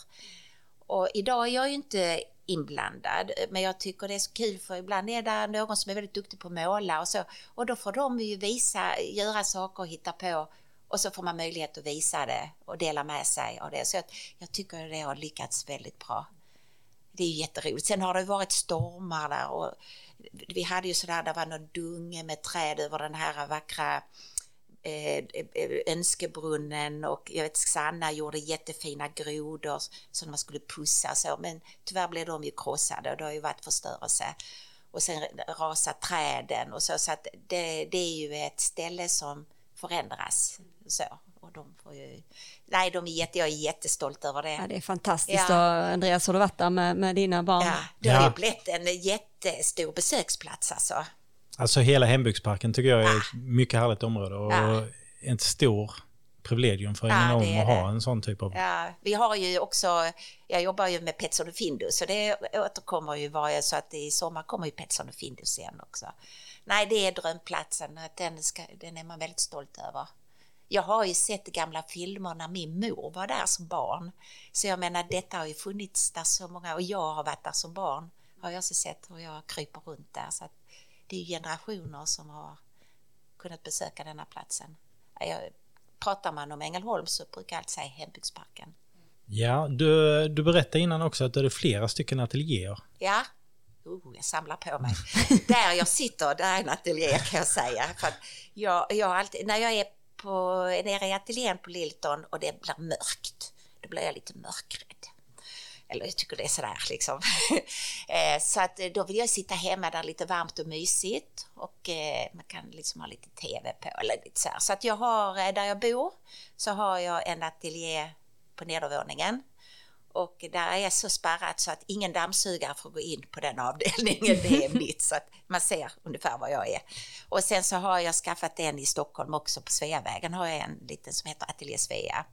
[SPEAKER 3] Och idag är jag ju inte inblandad, men jag tycker det är så kul för ibland är det någon som är väldigt duktig på att måla och så och då får de ju visa, göra saker och hitta på och så får man möjlighet att visa det och dela med sig av det. Så jag, jag tycker det har lyckats väldigt bra. Det är jätteroligt. Sen har det varit stormar där och vi hade ju sådär, det var någon dunge med träd över den här vackra eh, eh, önskebrunnen och jag vet Sanna gjorde jättefina grodor som man skulle pussa så men tyvärr blev de ju krossade och det har ju varit förstörelse och sen rasar träden och så så att det, det är ju ett ställe som förändras så och de får ju nej de är jätte, jag är jättestolt över det.
[SPEAKER 2] Ja, det är fantastiskt.
[SPEAKER 3] Ja.
[SPEAKER 2] Och Andreas, har du varit där med, med dina barn?
[SPEAKER 3] Ja, det har
[SPEAKER 1] Ja.
[SPEAKER 3] blivit en jättestor besöksplats alltså.
[SPEAKER 1] Alltså hela hembygdsparken tycker jag är ett mycket härligt område och
[SPEAKER 3] Ja.
[SPEAKER 1] ett stor privilegium för
[SPEAKER 3] Ja, det är
[SPEAKER 1] att ha en sån typ av...
[SPEAKER 3] Ja, vi har ju också, jag jobbar ju med Petson och Findus så det återkommer ju varje, så att i sommar kommer ju Petson och Findus igen också. Nej, det är drömplatsen, att den, ska, den är man väldigt stolt över. Jag har ju sett gamla filmer när min mor var där som barn. Så jag menar, detta har ju funnits där så många, och jag har varit där som barn. Har jag också sett hur jag kryper runt där. Så det är generationer som har kunnat besöka denna platsen. Jag, pratar man om Ängelholm så brukar jag alltid säga hembygdsparken.
[SPEAKER 1] Ja, du, du berättade innan också att det är flera stycken ateljéer.
[SPEAKER 3] Ja, oh, jag samlar på mig. <laughs> där jag sitter, där är en ateljé kan jag säga. För jag, jag alltid, när jag är på, nere i ateljén på Lilton och det blir mörkt, då blir jag lite mörkrädd. Eller jag tycker det är sådär liksom. <laughs> Eh, så att eh, då vill jag sitta hemma där lite varmt och mysigt och eh, man kan liksom ha lite TV på eller lite så här. Så att jag har, där jag bor, så har jag en ateljé på nedervåningen och där är så spärrat så att ingen dammsugare får gå in på den avdelningen. Det är mitt så att man ser ungefär var jag är. Och sen så har jag skaffat en i Stockholm också på Sveavägen har jag en liten som heter Ateljé Svea.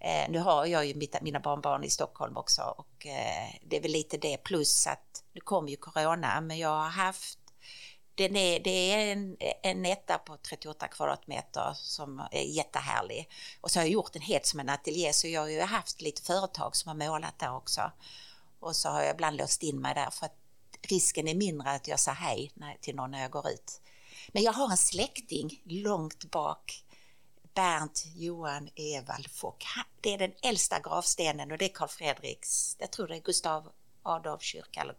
[SPEAKER 3] Eh, nu har jag ju mitt, mina barnbarn i Stockholm också och eh, det är väl lite det plus att nu kom ju corona men jag har haft den är, det är en, en etta på 38 kvadratmeter som är jättehärlig. Och så har jag gjort den helt som en ateljé så jag har ju haft lite företag som har målat där också. Och så har jag ibland låst in mig där för att risken är mindre att jag säger hej till någon när jag går ut. Men jag har en släkting långt bak Bernt Johan Evald Fock. Det är den äldsta gravstenen och det är Karl Fredriks, jag tror det är Gustav Adolf kyrka eller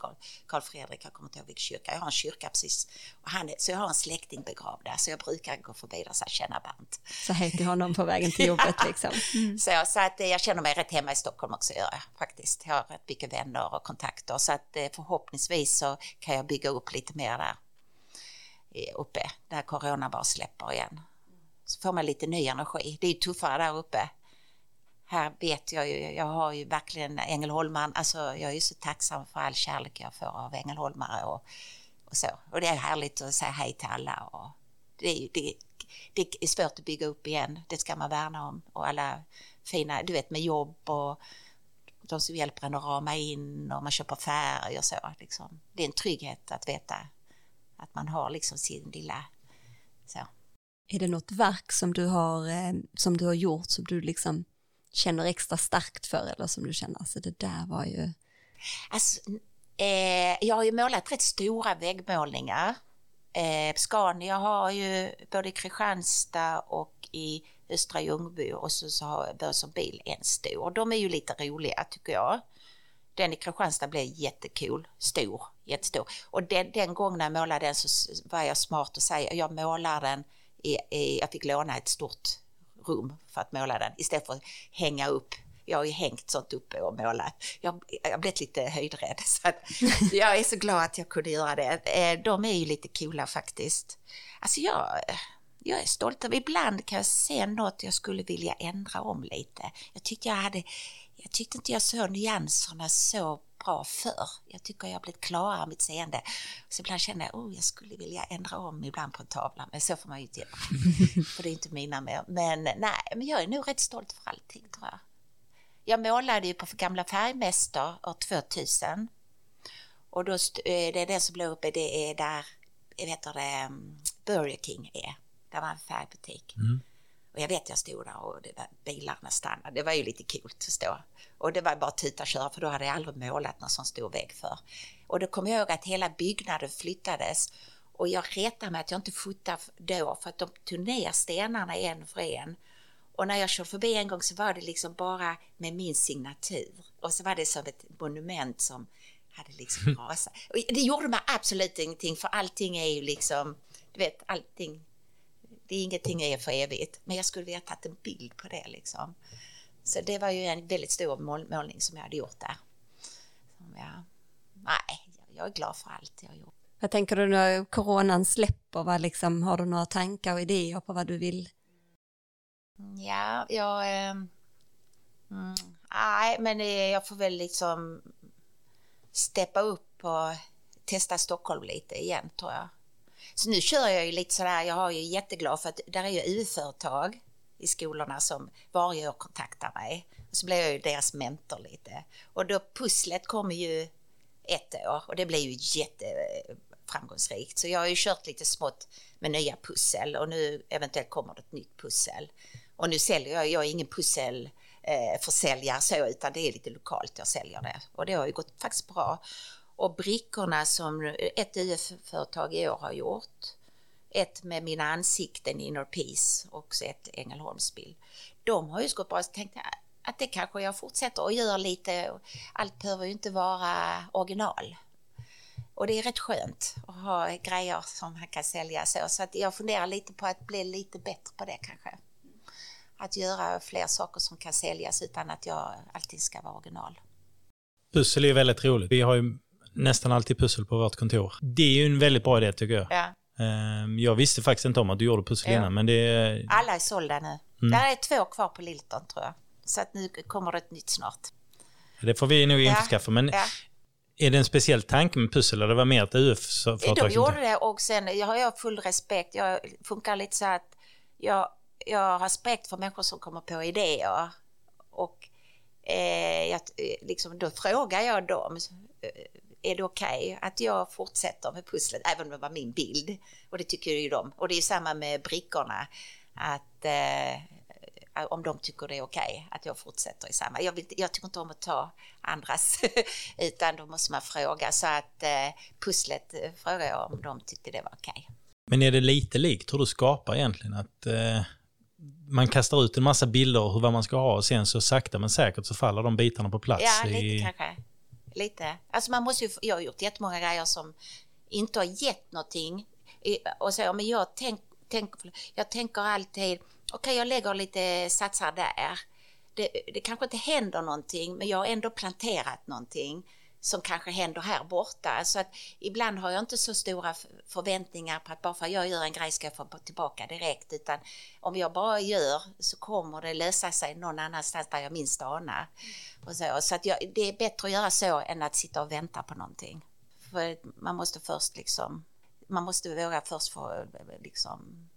[SPEAKER 3] Karl Fredrik, jag kommer inte ihåg vilken kyrka. Jag har en kyrka precis. Och han är, så jag har en släkting begravd där så jag brukar gå förbi där och känna Bernt.
[SPEAKER 2] Så hej till honom på vägen till <laughs> jobbet liksom.
[SPEAKER 3] Mm. Så, så att eh, jag känner mig rätt hemma i Stockholm också gör jag faktiskt. Jag har rätt mycket vänner och kontakter så att eh, förhoppningsvis så kan jag bygga upp lite mer där uppe när corona bara släpper igen. Så får man lite ny energi. Det är ju tuffare där uppe här vet jag ju, jag har ju verkligen Ängelholmaren, alltså jag är ju så tacksam för all kärlek jag får av ängelholmare och, och så. Och det är härligt att säga hej till alla och det, det, det är svårt att bygga upp igen, det ska man värna om och alla fina, du vet med jobb och de som hjälper en att rama in och man köper färg och så. Liksom. Det är en trygghet att veta att man har liksom sin lilla så.
[SPEAKER 2] Är det något verk som du har, eh, som du har gjort som du liksom känner extra starkt för eller som du känner, alltså det där var ju...
[SPEAKER 3] Alltså, eh, jag har ju målat rätt stora väggmålningar. Eh, Scania har ju både i Kristianstad och i Östra Ljungby och så, så har Börsson Bil en stor. De är ju lite roliga tycker jag. Den i Kristianstad blev jättecool, stor, jättestor. Och den, den gången jag målade den så var jag smart och säga, jag målar den i, i, jag fick låna ett stort rum för att måla den istället för att hänga upp jag har ju hängt sånt uppe och målat. Jag har blivit lite höjdrädd så <laughs> jag är så glad att jag kunde göra det. Eh, de är ju lite coola faktiskt. Alltså jag, jag är stolt över, ibland kan jag se något jag skulle vilja ändra om lite. Jag tyckte jag hade, jag tyckte inte jag såg nyanserna så bra förr. Jag tycker jag har blivit klarare i mitt seende. Så ibland känner jag, oh, jag skulle vilja ändra om ibland på en tavla, men så får man ju inte göra. <laughs> för det är inte mina mer. Men nej, men jag är nog rätt stolt för allting tror jag. Jag målade ju på gamla färgmästare år 2000. Och då, eh, det är den som blev uppe, det är där, jag vet det, mm, Burger King är. Där var en färgbutik. Mm. Och jag vet jag stod där och det var, bilarna stannade. Det var ju lite kul att stå. Och det var bara att tuta och köra för då hade jag aldrig målat någon sån stor vägg för. Och då kom jag ihåg att hela byggnaden flyttades och jag retade mig att jag inte fotade då för att de tog ner stenarna en för en. Och när jag körde förbi en gång så var det liksom bara med min signatur. Och så var det som ett monument som hade liksom <laughs> rasat. Och det gjorde mig absolut ingenting för allting är ju liksom, du vet allting det är ingenting är för evigt, men jag skulle vilja tagit en bild på det liksom. Så det var ju en väldigt stor mål, målning som jag hade gjort där. Som jag, nej, jag är glad för allt jag har gjort.
[SPEAKER 2] Vad tänker du när coronan släpper? Vad liksom, har du några tankar och idéer på vad du vill?
[SPEAKER 3] Ja, jag... Eh, mm, nej, men jag får väl liksom steppa upp och testa Stockholm lite igen tror jag. Så nu kör jag ju lite sådär, jag har ju jätteglad för att där är ju UF-företag i skolorna som varje år kontaktar mig. Och så blir jag ju deras mentor lite. Och då pusslet kommer ju ett år och det blir ju jätteframgångsrikt. Så jag har ju kört lite smått med nya pussel och nu eventuellt kommer det ett nytt pussel. Och nu säljer jag, jag är ingen pusselförsäljare eh, så utan det är lite lokalt jag säljer det och det har ju gått faktiskt bra. Och brickorna som ett UF-företag i år har gjort, ett med mina ansikten Inner Peace och ett Ängelholmsbild. De har ju gått bra, så tänkte jag att det kanske jag fortsätter och gör lite, allt behöver ju inte vara original. Och det är rätt skönt att ha grejer som man kan sälja så, så att jag funderar lite på att bli lite bättre på det kanske. Att göra fler saker som kan säljas utan att jag alltid ska vara original.
[SPEAKER 1] Pussel är väldigt roligt. Vi har ju nästan alltid pussel på vårt kontor. Det är ju en väldigt bra idé tycker jag.
[SPEAKER 3] Ja.
[SPEAKER 1] Ehm, Jag visste faktiskt inte om att du gjorde pussel
[SPEAKER 3] Ja.
[SPEAKER 1] innan, men det är...
[SPEAKER 3] Alla är sålda nu.
[SPEAKER 1] Mm.
[SPEAKER 3] Där är två kvar på Lilton tror jag. Så att nu kommer det ett nytt snart.
[SPEAKER 1] Det får vi nog införskaffa. Men
[SPEAKER 3] Ja.
[SPEAKER 1] är det en speciell tanke med pussel eller var mer ett UF-företag?
[SPEAKER 3] De gjorde det och sen jag har jag full respekt. Jag funkar lite så att jag, jag har respekt för människor som kommer på idéer. Och eh, jag, eh, liksom, då frågar jag dem, eh, är det okej att jag fortsätter med pusslet, även om det var min bild? Och det tycker ju de. Och det är samma med brickorna, att eh, om de tycker det är okej att jag fortsätter i samma. Jag, vill, jag tycker inte om att ta andras, <laughs> utan då måste man fråga. Så att eh, pusslet eh, frågar jag om de tyckte det var okej.
[SPEAKER 1] Men är det lite likt hur du skapar egentligen? Att eh, man kastar ut en massa bilder och hur vad man ska ha och sen så sakta men säkert så faller de bitarna på plats.
[SPEAKER 3] Ja, lite
[SPEAKER 1] i...
[SPEAKER 3] kanske. Lite. Alltså man måste ju, jag har gjort jättemånga grejer som inte har gett någonting. Och så, men jag, tänk, tänk, jag tänker alltid, okej jag lägger lite satsar där. Det, det kanske inte händer någonting, men jag har ändå planterat någonting som kanske händer här borta. Så att ibland har jag inte så stora förväntningar på att bara för att jag gör en grej ska jag få tillbaka direkt. Utan om jag bara gör så kommer det lösa sig någon annanstans där jag minst anar. Och så så att jag, det är bättre att göra så än att sitta och vänta på någonting. För man måste först liksom, man måste våga först få liksom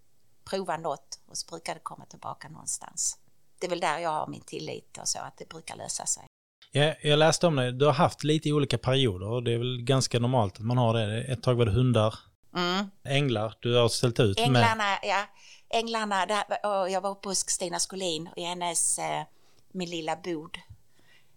[SPEAKER 3] prova något och så brukar det komma tillbaka någonstans. Det är väl där jag har min tillit och så, att det brukar lösa sig.
[SPEAKER 1] Ja, jag läste om det, du har haft lite olika perioder och det är väl ganska normalt att man har det. Ett tag var det hundar,
[SPEAKER 3] Mm.
[SPEAKER 1] änglar, du har ställt ut med...
[SPEAKER 3] Änglarna, ja. Änglarna, där, jag var uppe hos Stina Skolin i hennes eh, Min lilla bod.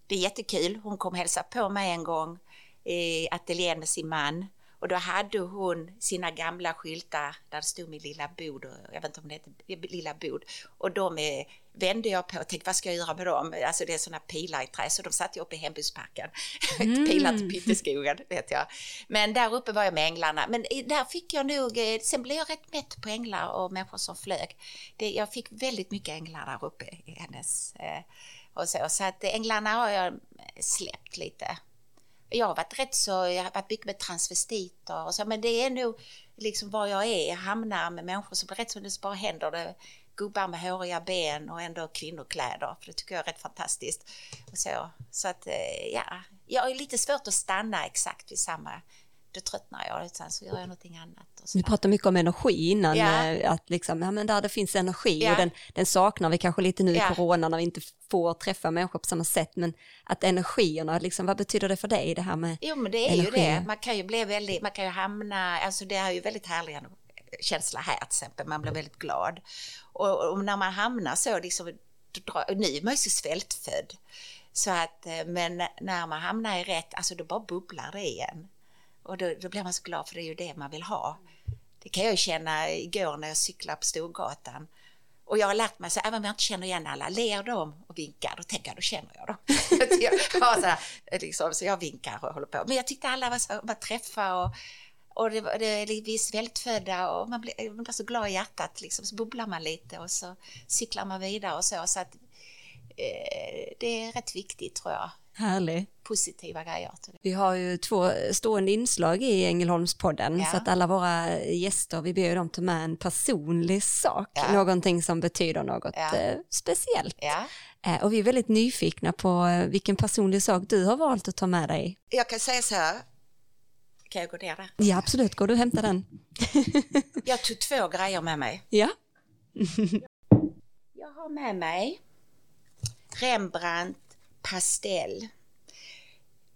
[SPEAKER 3] Det är jättekul. Hon kom hälsa på mig en gång i ateljén med sin man. Och då hade hon sina gamla skyltar där det stod min lilla bod, och jag vet inte om det heter lilla bod. Och de eh, vände jag på och tänkte, vad ska jag göra med dem? Alltså det är sådana pilar i trä, så de satte jag upp i hembygdsparken. <laughs> pilar till Pytteskogen, vet jag. Men där uppe var jag med änglarna. Men där fick jag nog, eh, sen blev jag rätt mätt på änglar och människor som flög. Det, jag fick väldigt mycket änglar där uppe i hennes, eh, och så. Så att änglarna har jag släppt lite jag har varit rätt så, jag har varit mycket med transvestiter och så, men det är nog liksom var jag är, jag hamnar med människor som rätt som det bara händer det. Gubbar med håriga ben och ändå kvinnokläder, för det tycker jag är rätt fantastiskt. Och så, så att eh, ja, jag har lite svårt att stanna exakt vid samma, då tröttnar jag, utan så gör jag någonting annat. Och så.
[SPEAKER 2] Vi pratade mycket om energi innan,
[SPEAKER 3] Ja.
[SPEAKER 2] eh, att liksom, ja, men där det finns energi
[SPEAKER 3] Ja.
[SPEAKER 2] och den, den saknar vi kanske lite nu
[SPEAKER 3] Ja.
[SPEAKER 2] i corona när vi inte får träffa människor på samma sätt, men att energierna, liksom, vad betyder det för dig det här med
[SPEAKER 3] Jo men det är ju
[SPEAKER 2] energi?
[SPEAKER 3] det, man kan ju bli väldigt, man kan ju hamna, alltså det är ju väldigt härlig känsla här till exempel, man blir väldigt glad. Och, och när man hamnar så, liksom, nu är man ju så svältfödd. Så att, eh, men när man hamnar i rätt, alltså då bara bubblar det igen. Och då, då blir man så glad för det är ju det man vill ha. Det kan jag ju känna igår när jag cyklar på Storgatan. Och jag har lärt mig så även om jag inte känner igen alla, ler de och vinkar, då tänker jag, då känner jag dem. <laughs> jag så, här, liksom, så jag vinkar och håller på. Men jag tyckte alla var så, Man träffade och, och det, det, vi är svältfödda och man blir, man blir så glad i hjärtat, liksom, så bubblar man lite och så cyklar man vidare och så. så att, eh, det är rätt viktigt tror jag,
[SPEAKER 2] Härlig.
[SPEAKER 3] positiva grejer.
[SPEAKER 2] Vi har ju två stående inslag i Ängelholmspodden
[SPEAKER 3] Ja.
[SPEAKER 2] så att alla våra gäster, vi ber dem ta med en personlig sak,
[SPEAKER 3] Ja.
[SPEAKER 2] någonting som betyder något
[SPEAKER 3] Ja.
[SPEAKER 2] eh, speciellt.
[SPEAKER 3] Ja.
[SPEAKER 2] Eh, och vi är väldigt nyfikna på eh, vilken personlig sak du har valt att ta med dig.
[SPEAKER 3] Jag kan säga så här, kan jag gå ner där?
[SPEAKER 2] Ja, absolut, går du och hämta den? <laughs>
[SPEAKER 3] Jag tog två grejer med mig.
[SPEAKER 2] Ja.
[SPEAKER 3] Jag har med mig Rembrandt pastell.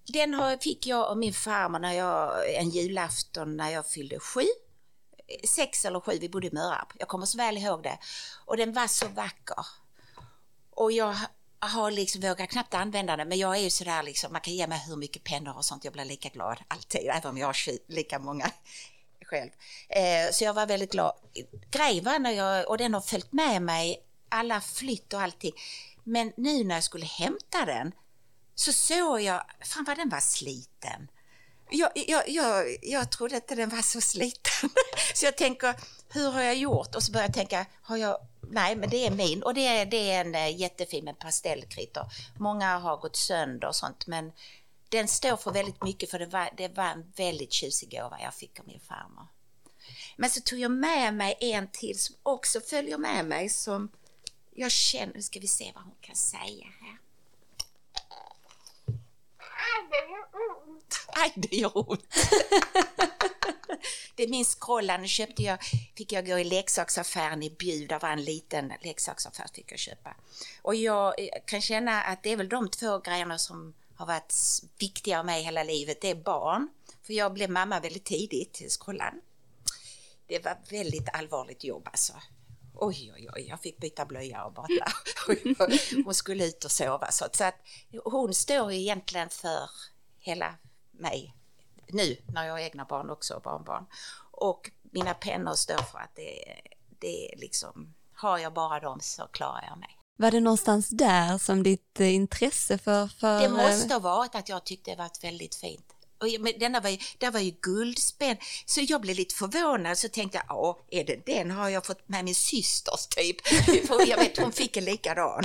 [SPEAKER 3] den har, fick jag av min farmor när jag, en julafton när jag fyllde sju. Sex eller sju, vi bodde i Mörarp. Jag kommer så väl ihåg det. Och den var så vacker. Och jag har liksom vågat knappt använda den, men jag är ju sådär liksom, man kan ge mig hur mycket pennor och sånt, jag blir lika glad alltid, <laughs> även om jag har lika många <laughs> själv. Eh, så jag var väldigt glad. Grejen var när jag, och den har följt med mig, alla flytt och allting. Men nu när jag skulle hämta den så såg jag, fan vad den var sliten. Jag, jag, jag, jag trodde inte den var så sliten. <laughs> så jag tänker, hur har jag gjort? Och så börjar jag tänka, har jag Nej, men det är min och det är, det är en eh, jättefin med pastellkritor. Många har gått sönder och sånt, men den står för väldigt mycket för det var, det var en väldigt tjusig gåva jag fick av min farmor. Men så tog jag med mig en till som också följer med mig som jag känner, nu ska vi se vad hon kan säga här. Aj, det gör ont. det är min scrollan köpte jag, fick jag gå i leksaksaffären i Bjuv, där var en liten leksaksaffär fick jag köpa. Och jag kan känna att det är väl de två grejerna som har varit viktiga av mig hela livet, det är barn. För jag blev mamma väldigt tidigt till scrollan. Det var väldigt allvarligt jobb alltså. Oj, oj, oj, jag fick byta blöja och bata. <laughs> Hon skulle ut och sova. Så att hon står egentligen för hela mig nu när jag har egna barn också och barnbarn. Och mina pennor står för att det, det är liksom, har jag bara dem så klarar jag mig.
[SPEAKER 2] Var det någonstans där som ditt eh, intresse för... för...
[SPEAKER 3] Det måste ha varit att jag tyckte det var väldigt fint. Och denna var ju, där var ju guldspänn. Så jag blev lite förvånad så tänkte jag, ja, är det den har jag fått med min systers typ. <laughs> För jag vet hon fick en likadan.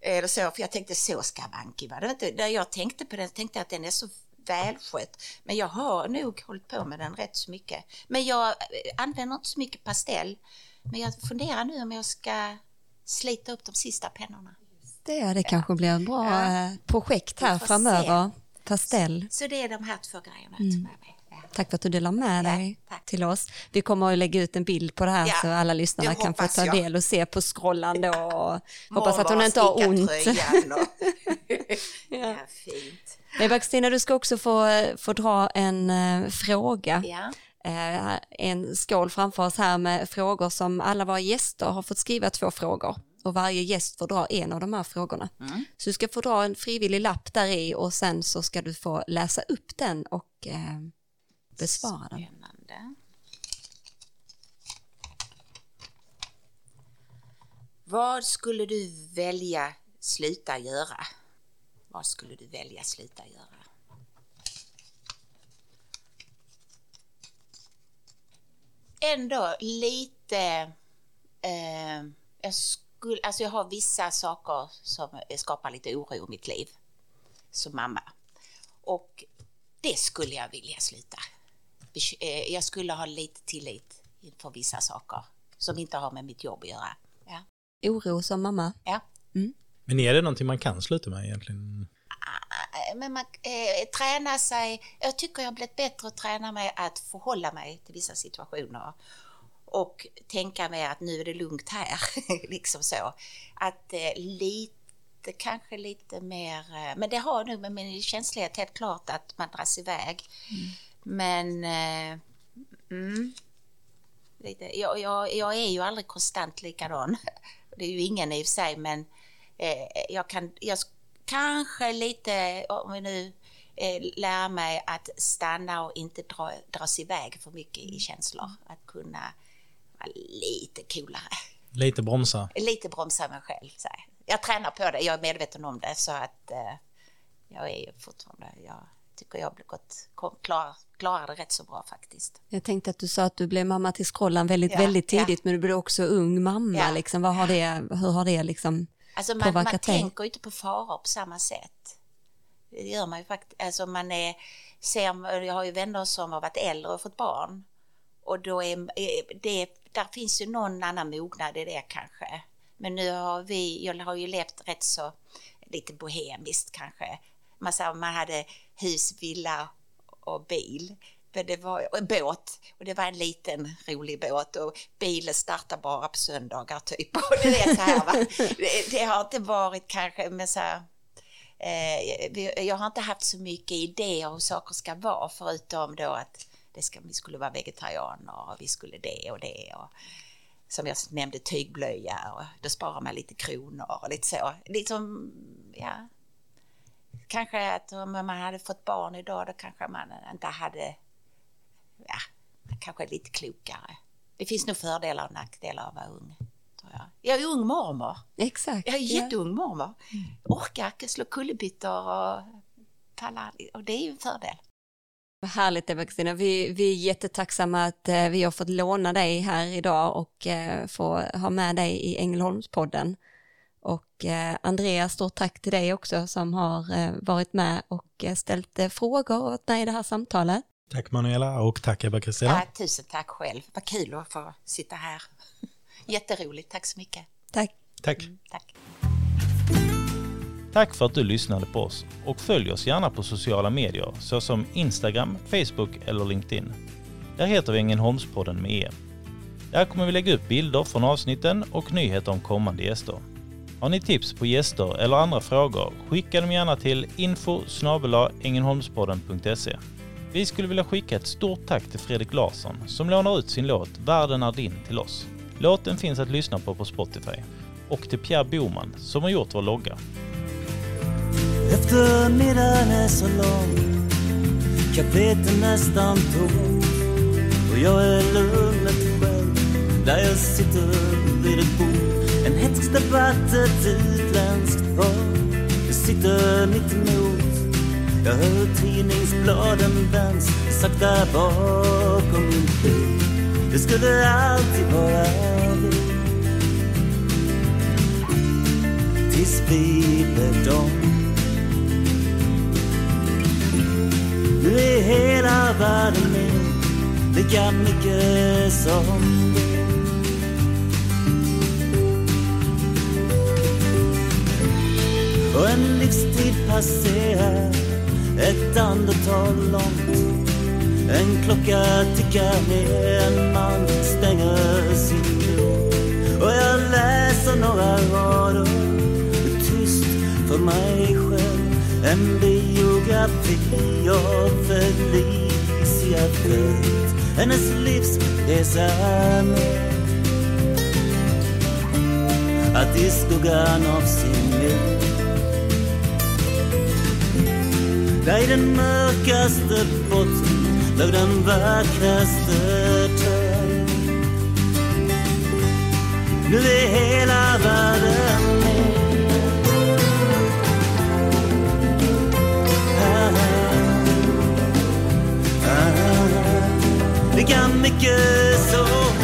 [SPEAKER 3] Eller så, för jag tänkte så skavanky var det inte. När jag tänkte på den tänkte jag att den är så välskött. Men jag har nog hållit på med den rätt så mycket. Men jag eh, använder inte så mycket pastell. Men jag funderar nu om jag ska slita upp de sista pennorna.
[SPEAKER 2] Det, det kanske blir ett bra ja. Eh, projekt här framöver. Se. Pastell.
[SPEAKER 3] Så det är de här två grejerna jag mm. med mig.
[SPEAKER 2] Tack för att du delar med dig ja, till oss. Vi kommer att lägga ut en bild på det här ja, så alla lyssnare kan få ta del och se på scrollan då. Och <laughs> hoppas att hon inte har ont. <laughs>
[SPEAKER 3] ja. fint.
[SPEAKER 2] Men Stina, du ska också få, få dra en uh, fråga. Ja. Uh, en skål framför oss här med frågor som alla våra gäster har fått skriva två frågor och varje gäst får dra en av de här frågorna. Mm. Så du ska få dra en frivillig lapp där i och sen så ska du få läsa upp den och uh, besvara den. Spännande.
[SPEAKER 3] Vad skulle du välja sluta göra? Vad skulle du välja sluta göra? Ändå lite... Eh, jag, skulle, alltså jag har vissa saker som skapar lite oro i mitt liv som mamma. Och det skulle jag vilja sluta. Eh, jag skulle ha lite tillit inför vissa saker som inte har med mitt jobb att göra. Ja.
[SPEAKER 2] Oro som mamma?
[SPEAKER 3] Ja.
[SPEAKER 1] Mm. Men är det någonting man kan sluta med egentligen?
[SPEAKER 3] Ah, men man eh, träna sig, jag tycker jag har blivit bättre att träna mig att förhålla mig till vissa situationer och tänka mig att nu är det lugnt här, <laughs> liksom så. Att eh, lite, kanske lite mer, eh, men det har nog med min känslighet helt klart att man dras iväg. Mm. Men, eh, mm, lite, jag, jag, jag är ju aldrig konstant likadan. <laughs> Det är ju ingen i och för sig, men eh, jag kan, jag kanske lite, om vi nu eh, lär mig att stanna och inte dra, dras iväg för mycket i känslor. Att kunna lite coolare.
[SPEAKER 1] Lite bromsa?
[SPEAKER 3] Lite bromsa mig själv. Så Jag tränar på det, jag är medveten om det så att eh, jag är ju fortfarande, jag tycker jag har gått, klar, klarar det rätt så bra faktiskt.
[SPEAKER 2] Jag tänkte att du sa att du blev mamma till Skrollan väldigt, ja, väldigt tidigt, ja. men du blev också ung mamma. Ja. Liksom. Vad har det, hur har det liksom
[SPEAKER 3] alltså man, påverkat man dig? Man tänker inte på faror på samma sätt. Det gör man ju faktiskt. Alltså man är, ser, jag har ju vänner som har varit äldre och fått barn. Och då är det, där finns ju någon annan mognad i det kanske. Men nu har vi, jag har ju levt rätt så lite bohemiskt kanske. Man, sa, man hade hus, villa och bil. Men det var, och båt, och det var en liten rolig båt och bilen startar bara på söndagar typ. <laughs> Och det, är så här, va? Det, det, har inte varit kanske med så här, Eh, jag har inte haft så mycket idéer hur saker ska vara förutom då att det ska, vi skulle vara vegetarianer och vi skulle det och det. Och, som jag nämnde tygblöja och då sparar man lite kronor och lite så. Liksom, ja. Kanske att om man hade fått barn idag då kanske man inte hade, ja, kanske lite klokare. Det finns nog fördelar och nackdelar av att vara ung. Tror jag. jag är ung mormor.
[SPEAKER 2] Exakt.
[SPEAKER 3] Jag är jätteung mormor. Orkar slå kullerbyttor och palla, och det är ju en fördel.
[SPEAKER 2] Vad härligt Eva-Kristina. Vi, vi är jättetacksamma att eh, vi har fått låna dig här idag och eh, få ha med dig i Ängelholmspodden. Och eh, Andreas, stort tack till dig också som har varit med och ställt frågor och varit med i det här samtalet.
[SPEAKER 1] Tack Manuela och tack Eva-Kristina.
[SPEAKER 3] Ja, tusen tack själv. Vad kul att få sitta här. <laughs> Jätteroligt. Tack så mycket.
[SPEAKER 2] Tack.
[SPEAKER 1] Tack.
[SPEAKER 3] Mm, tack.
[SPEAKER 1] Tack för att du lyssnade på oss och följ oss gärna på sociala medier såsom Instagram, Facebook eller LinkedIn. Där heter vi Ängelholmspodden med E. Där kommer vi lägga upp bilder från avsnitten och nyheter om kommande gäster. Har ni tips på gäster eller andra frågor, skicka dem gärna till info Vi skulle vilja skicka ett stort tack till Fredrik Larsson som lånar ut sin låt Världen är din till oss. Låten finns att lyssna på på Spotify. Och till Pierre Boman som har gjort vår logga.
[SPEAKER 4] Eftermiddagen är så lång. Kaféet är nästan tomt Och jag är lugnet själv. Där jag sitter vid ett bord. En hätsk debatt, ett utländskt par Jag sitter mitt emot. Jag hör tidningsbladen vänds Sakta bakom min bil. Det skulle alltid vara vi Tills vi blev Nu är hela världen min lika mycket som. Du. Och en livstid passerar ett andetag långt. En klocka tickar ner, en man stänger sin dörr. Och jag läser några rader för mig själv en biografi av Felicia Fält. Hennes livsresa med Att i skuggan av sin mor Där i den mörkaste botten låg den vackraste törn Nu är hela världen make us so